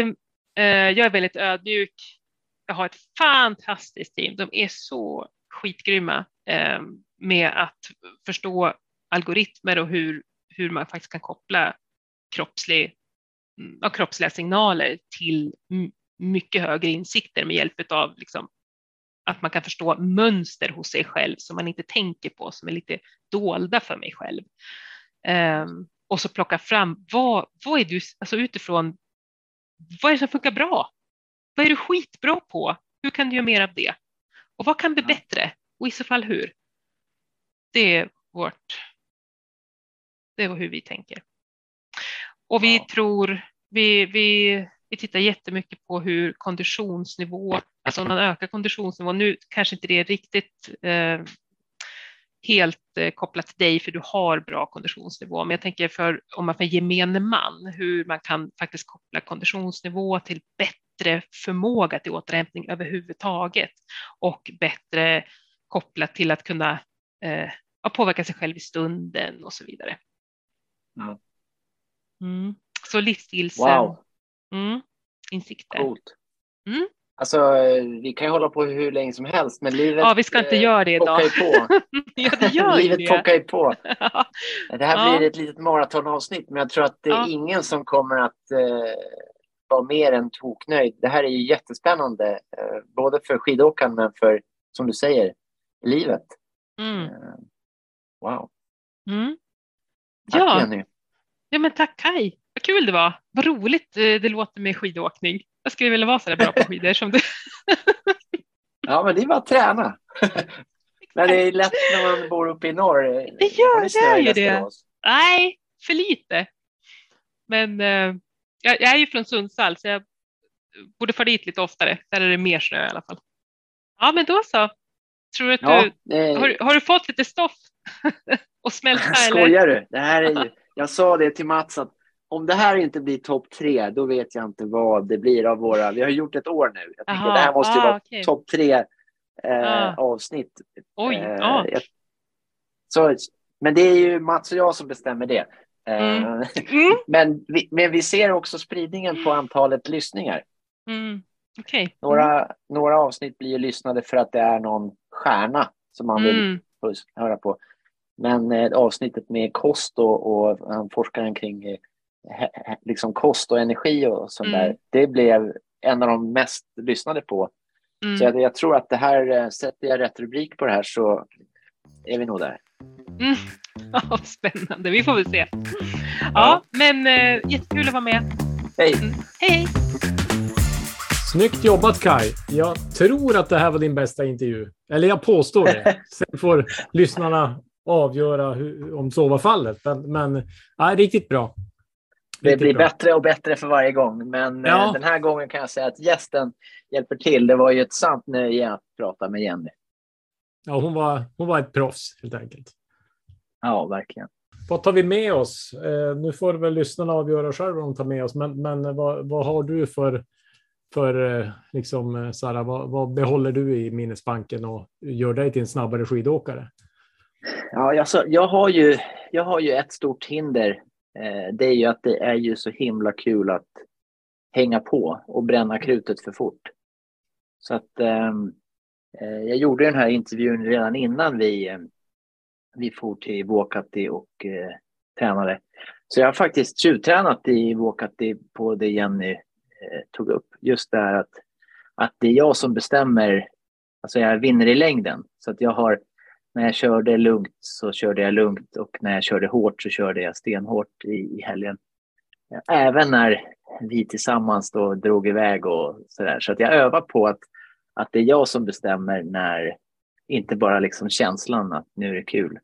eh, jag är väldigt ödmjuk. Jag har ett fantastiskt team. De är så skitgrymma eh, med att förstå algoritmer och hur, hur man faktiskt kan koppla kroppslig, mm, ja, kroppsliga signaler till mycket högre insikter med hjälp av liksom, att man kan förstå mönster hos sig själv som man inte tänker på, som är lite dolda för mig själv. Ehm, och så plocka fram vad, vad är du, alltså utifrån, vad är det som funkar bra? Vad är du skitbra på? Hur kan du göra mer av det? Och vad kan bli bättre? Och i så fall hur? Det är vårt, det är hur vi tänker. Och vi Ja. tror, vi, vi, vi tittar jättemycket på hur konditionsnivå, alltså om man ökar konditionsnivån, nu kanske inte det är riktigt eh, helt eh, kopplat till dig för du har bra konditionsnivå, men jag tänker för om man för gemene man, hur man kan faktiskt koppla konditionsnivå till bättre förmåga till återhämtning överhuvudtaget och bättre kopplat till att kunna eh, påverka sig själv i stunden och så vidare. Ja. Mm. Så livsstils... Wow, Mm, insikter. coolt. Mm. Alltså, vi kan ju hålla på hur länge som helst, men livet Ja, vi ska inte eh, göra det idag. på. ja, det gör livet det. pockar ju på. Det här Ja. blir ett litet maratonavsnitt, men jag tror att det är Ja. ingen som kommer att eh, vara mer än toknöjd. Det här är ju jättespännande, eh, både för skidåkaren men för, som du säger, livet. Mm. Eh, wow. Mm. Tack Ja. Jenny. ja, men tack Kaj. Vad kul det var. Vad roligt eh, det låter med skidåkning. Jag skulle vilja vara så där bra på skidor som du. Ja, men det är bara att träna. men det är lätt när man bor uppe i norr. Det gör- det är ju det. Nej, för lite. Men eh, jag, jag är ju från Sundsvall så jag borde fara dit lite oftare. Där är det mer snö i alla fall. Ja, men då så. Tror att Ja, du, eh, har, har du fått lite stoff och smälta eller? Skojar du? Det här är ju, jag sa det till Mats att om det här inte blir topp tre, då vet jag inte vad det blir av våra... Vi har gjort ett år nu. Jag tänker Aha, det här måste ah, vara okej. topp tre eh, Ah. avsnitt. Oj, Eh, ja. jag, så, men det är ju Mats och jag som bestämmer det. Eh, Mm. men, vi, men vi ser också spridningen på antalet lyssningar. Mm. Okej. Några, några avsnitt blir ju lyssnade för att det är någon stjärna som man vill Mm. höra på. Men eh, avsnittet med kost och, och han forskaren kring eh, liksom kost och energi och sånt Mm. där, det blev en av de mest lyssnade på Mm. Så jag, jag tror att det här, eh, sätter jag rätt rubrik på det här så är vi nog där. Mm. Ja, spännande, vi får väl se. Ja, men eh, jättekul att vara med. Hej! Mm. Hej, hej! Snyggt jobbat Kai. Jag tror att det här var din bästa intervju. Eller jag påstår det. Sen får lyssnarna avgöra hur, om så var fallet. Men, men ja, riktigt bra. Det blir bra. bättre och bättre för varje gång. Men eh, Ja. den här gången kan jag säga att gästen hjälper till. Det var ju ett sant nöje att prata med Jenny. Ja, hon, var, hon var ett proffs helt enkelt. Ja, verkligen. Vad tar vi med oss? Eh, nu får väl lyssnarna avgöra själva vad de tar med oss. Men, men vad, vad har du för, för eh, liksom, Sara, vad, vad behåller du i minnesbanken och gör dig till en snabbare skidåkare? Ja, alltså, jag, har ju, jag har ju ett stort hinder. Eh, det är ju att det är ju så himla kul att hänga på och bränna krutet för fort. Så att ehm, eh, jag gjorde den här intervjun redan innan vi, eh, vi for till Vuokatti och eh, tränade. Så jag har faktiskt tjuvtränat i Vuokatti på det Jenny eh, tog upp. Just det här att, att det är jag som bestämmer, alltså jag vinner i längden. Så att jag har när jag körde lugnt så körde jag lugnt och när jag körde hårt så körde jag stenhårt i, i helgen. Även när vi tillsammans då drog iväg och sådär. Så att jag övar på att, att det är jag som bestämmer när, inte bara liksom känslan att nu är det kul.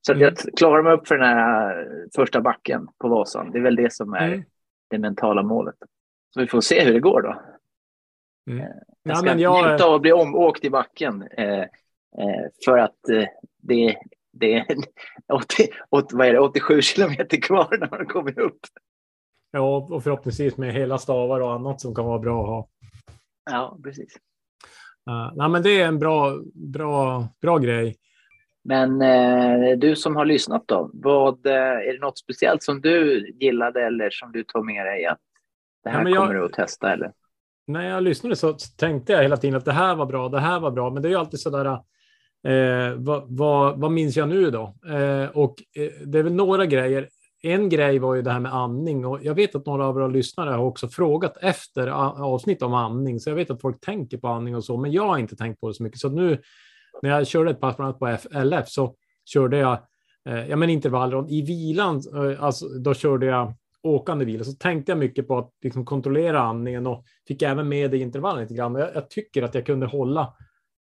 Så att Mm. jag klarar mig upp för den här första backen på Vasan. Det är väl det som är Mm. det mentala målet. Så vi får se hur det går då. Mm. Jag Ja, ska men jag, njuta av att bli omåkt i backen. Eh, för att eh, det, det är 80, 80, vad är det, 87 kilometer kvar när man kommer upp. ja, och förhoppningsvis med hela stavar och annat som kan vara bra att ha. Ja, precis. Uh, nej, men det är en bra, bra, bra grej. Men eh, du som har lyssnat då, vad, eh, är det något speciellt som du gillade eller som du tog med dig att det här Ja, jag- kommer du att testa eller? När jag lyssnade så tänkte jag hela tiden att det här var bra, det här var bra, men det är ju alltid sådär. Eh, vad, vad, vad minns jag nu då? Eh, och eh, det är väl några grejer. En grej var ju det här med andning och jag vet att några av våra lyssnare har också frågat efter avsnitt om andning, så jag vet att folk tänker på andning och så, men jag har inte tänkt på det så mycket. Så nu när jag körde ett pass bland annat på FLF LF så körde jag eh, ja, men intervaller i vilan, eh, alltså, då körde jag åkande vila, så tänkte jag mycket på att liksom, kontrollera andningen och fick även med det i intervallen lite grann. Jag, jag tycker att jag kunde hålla.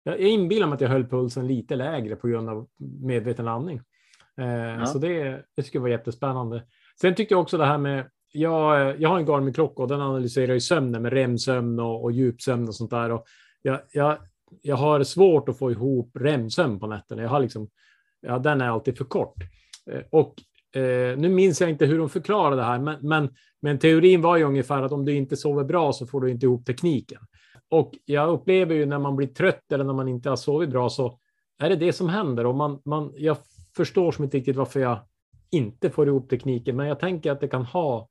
Jag, inbillar mig att jag höll pulsen lite lägre på grund av medveten andning. Eh, Så det, det skulle vara jättespännande. Sen tyckte jag också det här med jag, jag har en Garmin-klocka och den analyserar ju sömnen med REM-sömn och, och djupsömn och sånt där. Och jag, jag, jag har svårt att få ihop REM-sömn på nätterna. Jag har liksom, ja, den är alltid för kort. Eh, Och eh, nu minns jag inte hur de förklarade det här, men, men, men teorin var ju ungefär att om du inte sover bra så får du inte ihop tekniken. Och jag upplever ju när man blir trött eller när man inte har sovit bra så är det det som händer. Och man, man, jag förstår som inte riktigt varför jag inte får ihop tekniken, men jag tänker att det kan ha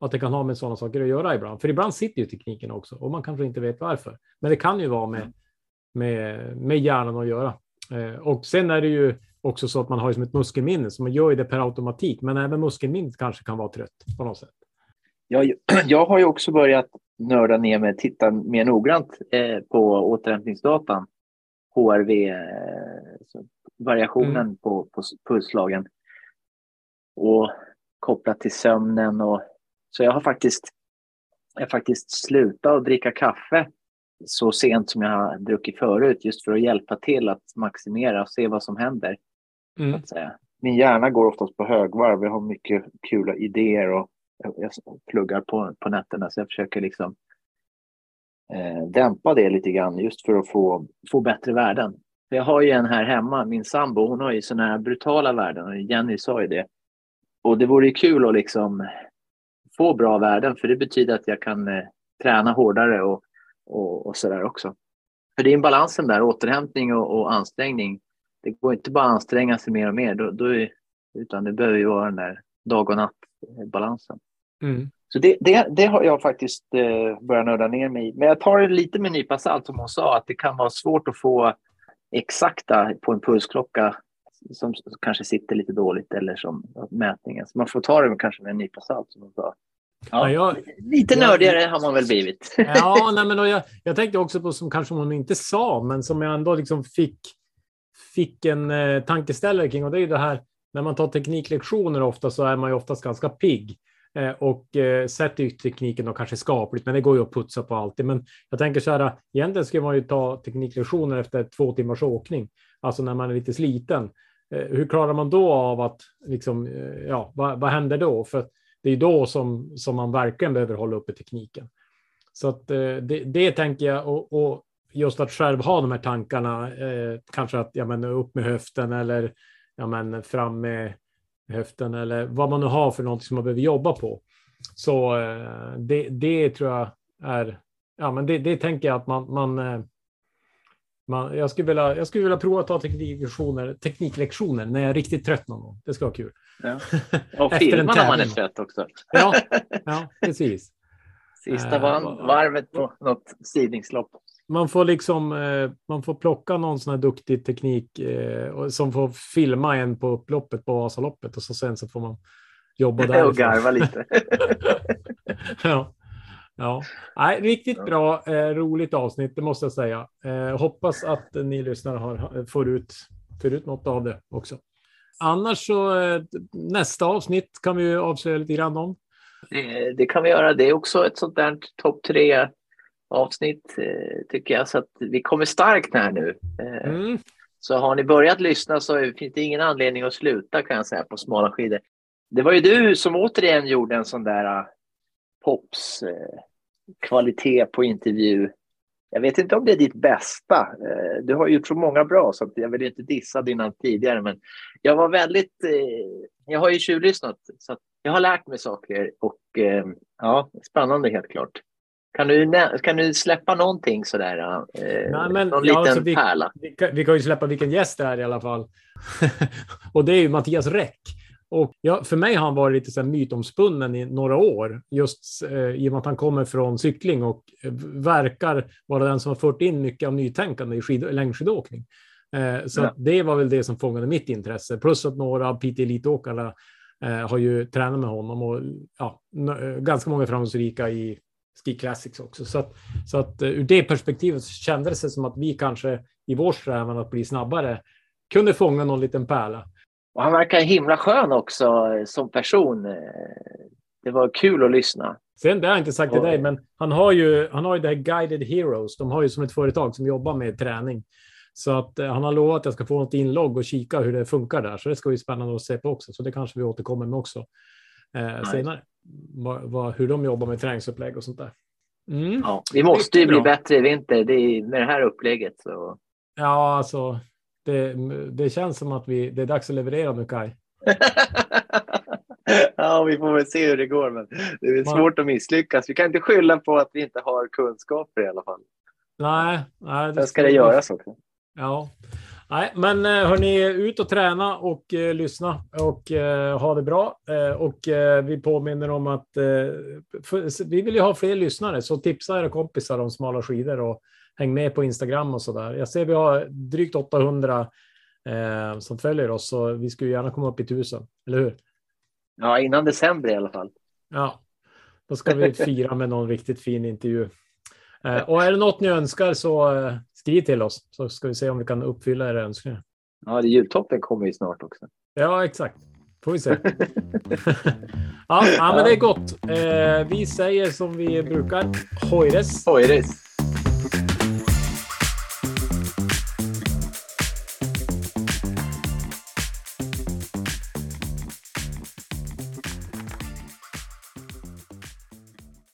att det kan ha med sådana saker att göra ibland. För ibland sitter ju tekniken också och man kanske inte vet varför. Men det kan ju vara med, med, med hjärnan att göra. Eh, och sen är det ju också så att man har ju som ett muskelminne, så man gör ju det per automatik. Men även muskelminnet kanske kan vara trött på något sätt. Jag, jag har ju också börjat nörda ner mig, titta mer noggrant eh, på återhämtningsdatan. HRV, eh, variationen på, på pulsslagen. Och kopplat till sömnen. Och, så jag har faktiskt, jag har faktiskt slutat att dricka kaffe så sent som jag har druckit förut. Just för att hjälpa till att maximera och se vad som händer. så Mm. att säga. Min hjärna går oftast på högvarv. Jag har mycket kul idéer och jag, pluggar på, på nätterna så jag försöker liksom eh, dämpa det lite grann just för att få, få bättre värden. För Jag har ju en här hemma, min sambo, hon har ju sådana här brutala värden och Jenny sa ju det. Och det vore ju kul att liksom få bra värden för det betyder att jag kan eh, träna hårdare och, och, och sådär också. För det är en balansen där, återhämtning och, och ansträngning. Det går inte bara att anstränga sig mer och mer, då, då är, utan det behöver ju vara den där dag och natt-balansen. Mm. Så det, det, det har jag faktiskt eh, börjat nörda ner mig i. Men jag tar det lite med en nypa salt som hon sa, att det kan vara svårt att få exakta på en pulsklocka som kanske sitter lite dåligt eller som mätningen. Så man får ta det med, kanske med en nypa salt som hon sa. Ja, jag, lite jag- nördigare har man väl blivit. Ja, nej, men jag, jag tänkte också på som kanske hon inte sa, men som jag ändå liksom fick, fick en eh, tankeställare kring. Och det är ju det här, när man tar tekniklektioner ofta så är man ju oftast ganska pigg. Eh, och eh, sätter ju tekniken då kanske skapligt, men det går ju att putsa på alltid. Men jag tänker så här, egentligen ska man ju ta tekniklektioner efter två timmars åkning, alltså när man är lite sliten. Eh, hur klarar man då av att, liksom, ja, vad, vad händer då? För det är ju då som, som man verkligen behöver hålla uppe tekniken. Så att det, det tänker jag och, och just att själv ha de här tankarna, eh, kanske att ja, men upp med höften eller ja, men fram med höften eller vad man nu har för någonting som man behöver jobba på. Så eh, det, det tror jag är, ja men det, det tänker jag att man, man, eh, man jag, skulle vilja, jag skulle vilja prova att ta tekniklektioner, tekniklektioner när jag är riktigt trött någon gång. Det ska vara kul. Ja. Och Efter en filma när man är trött också. Ja, ja precis. Sista Eh, varvet på något sidningslopp. Man får liksom eh, man får plocka någon sån här duktig teknik eh, och- som får filma en på upploppet på Vasaloppet och så sen så får man jobba där. Och garva lite. ja. ja. Nej, riktigt bra, eh, roligt avsnitt, det måste jag säga. Hoppas att ni lyssnare har, får, ut, får ut något av det också. Annars så nästa avsnitt kan vi avslöja lite grann om. Det, det kan vi göra. Det är också ett sånt där topp tre avsnitt eh, tycker jag. Så att vi kommer starkt här nu. Eh, Mm. Så har ni börjat lyssna så finns det ingen anledning att sluta kan jag säga på smala skidor. Det var ju du som återigen gjorde en sån där uh, pops eh, kvalitet på intervju. Jag vet inte om det är ditt bästa. Eh, du har gjort så många bra så jag vill inte dissa dina tidigare. Men jag var väldigt... Eh, jag har ju tjuvlyssnat så att jag har lärt mig saker och eh, ja, spännande helt klart. Kan du, kan du släppa någonting sådär? Eh, Nej, men- någon ja, liten alltså, vi- pärla? Vi kan, vi kan ju släppa vilken gäst det är i alla fall. och det är ju Mattias Räck. Och ja, för mig har han varit lite så här mytomspunnen i några år, just eh, i och med att han kommer från cykling och eh, verkar vara den som har fört in mycket av nytänkande i skid, längdskidåkning. Eh, så Ja. det var väl det som fångade mitt intresse. Plus att några av PT Elitåkarna eh, har ju tränat med honom och ja, n- eh, ganska många framgångsrika i Ski Classics också. Så att, så att eh, ur det perspektivet så kändes det som att vi kanske i vår strävan att bli snabbare kunde fånga någon liten pärla. Och han verkar himla skön också eh, som person. Eh, Det var kul att lyssna. Sen det har jag inte sagt till dig, men han har ju. Han har ju det här Guided Heroes. De har ju som ett företag som jobbar med träning. Så att han har lovat att jag ska få något inlogg och kika hur det funkar där. Så det ska bli spännande att se på också. Så det kanske vi återkommer med också eh, senare. Vad, vad, hur de jobbar med träningsupplägg och sånt där. Mm. Ja, vi måste ju bli bättre i vinter det är, med det här upplägget. Så. Ja, alltså. Det, det känns som att vi, det är dags att leverera nu, Kai. ja, vi får väl se hur det går. Men det är svårt att misslyckas. Vi kan inte skylla på att vi inte har kunskaper i alla fall. Nej, nej. Sen ska det göras också. Ja. Nej, men eh, hörni, ut och träna och eh, lyssna och eh, ha det bra. Eh, och eh, vi påminner om att eh, för, vi vill ju ha fler lyssnare, så tipsa era kompisar om smala skidor och häng med på Instagram och så där. Jag ser vi har drygt 800 eh, som följer oss, så vi skulle gärna komma upp i tusen, eller hur? Ja, innan december i alla fall. Ja, då ska vi fira med någon riktigt fin intervju. Och är det något ni önskar så skriv till oss så ska vi se om vi kan uppfylla era önskningar. Ja, det jultoppen kommer ju snart också. Ja, exakt. Får vi se. ja, ja, men det är gott. Eh, vi säger som vi brukar. Hojres! Är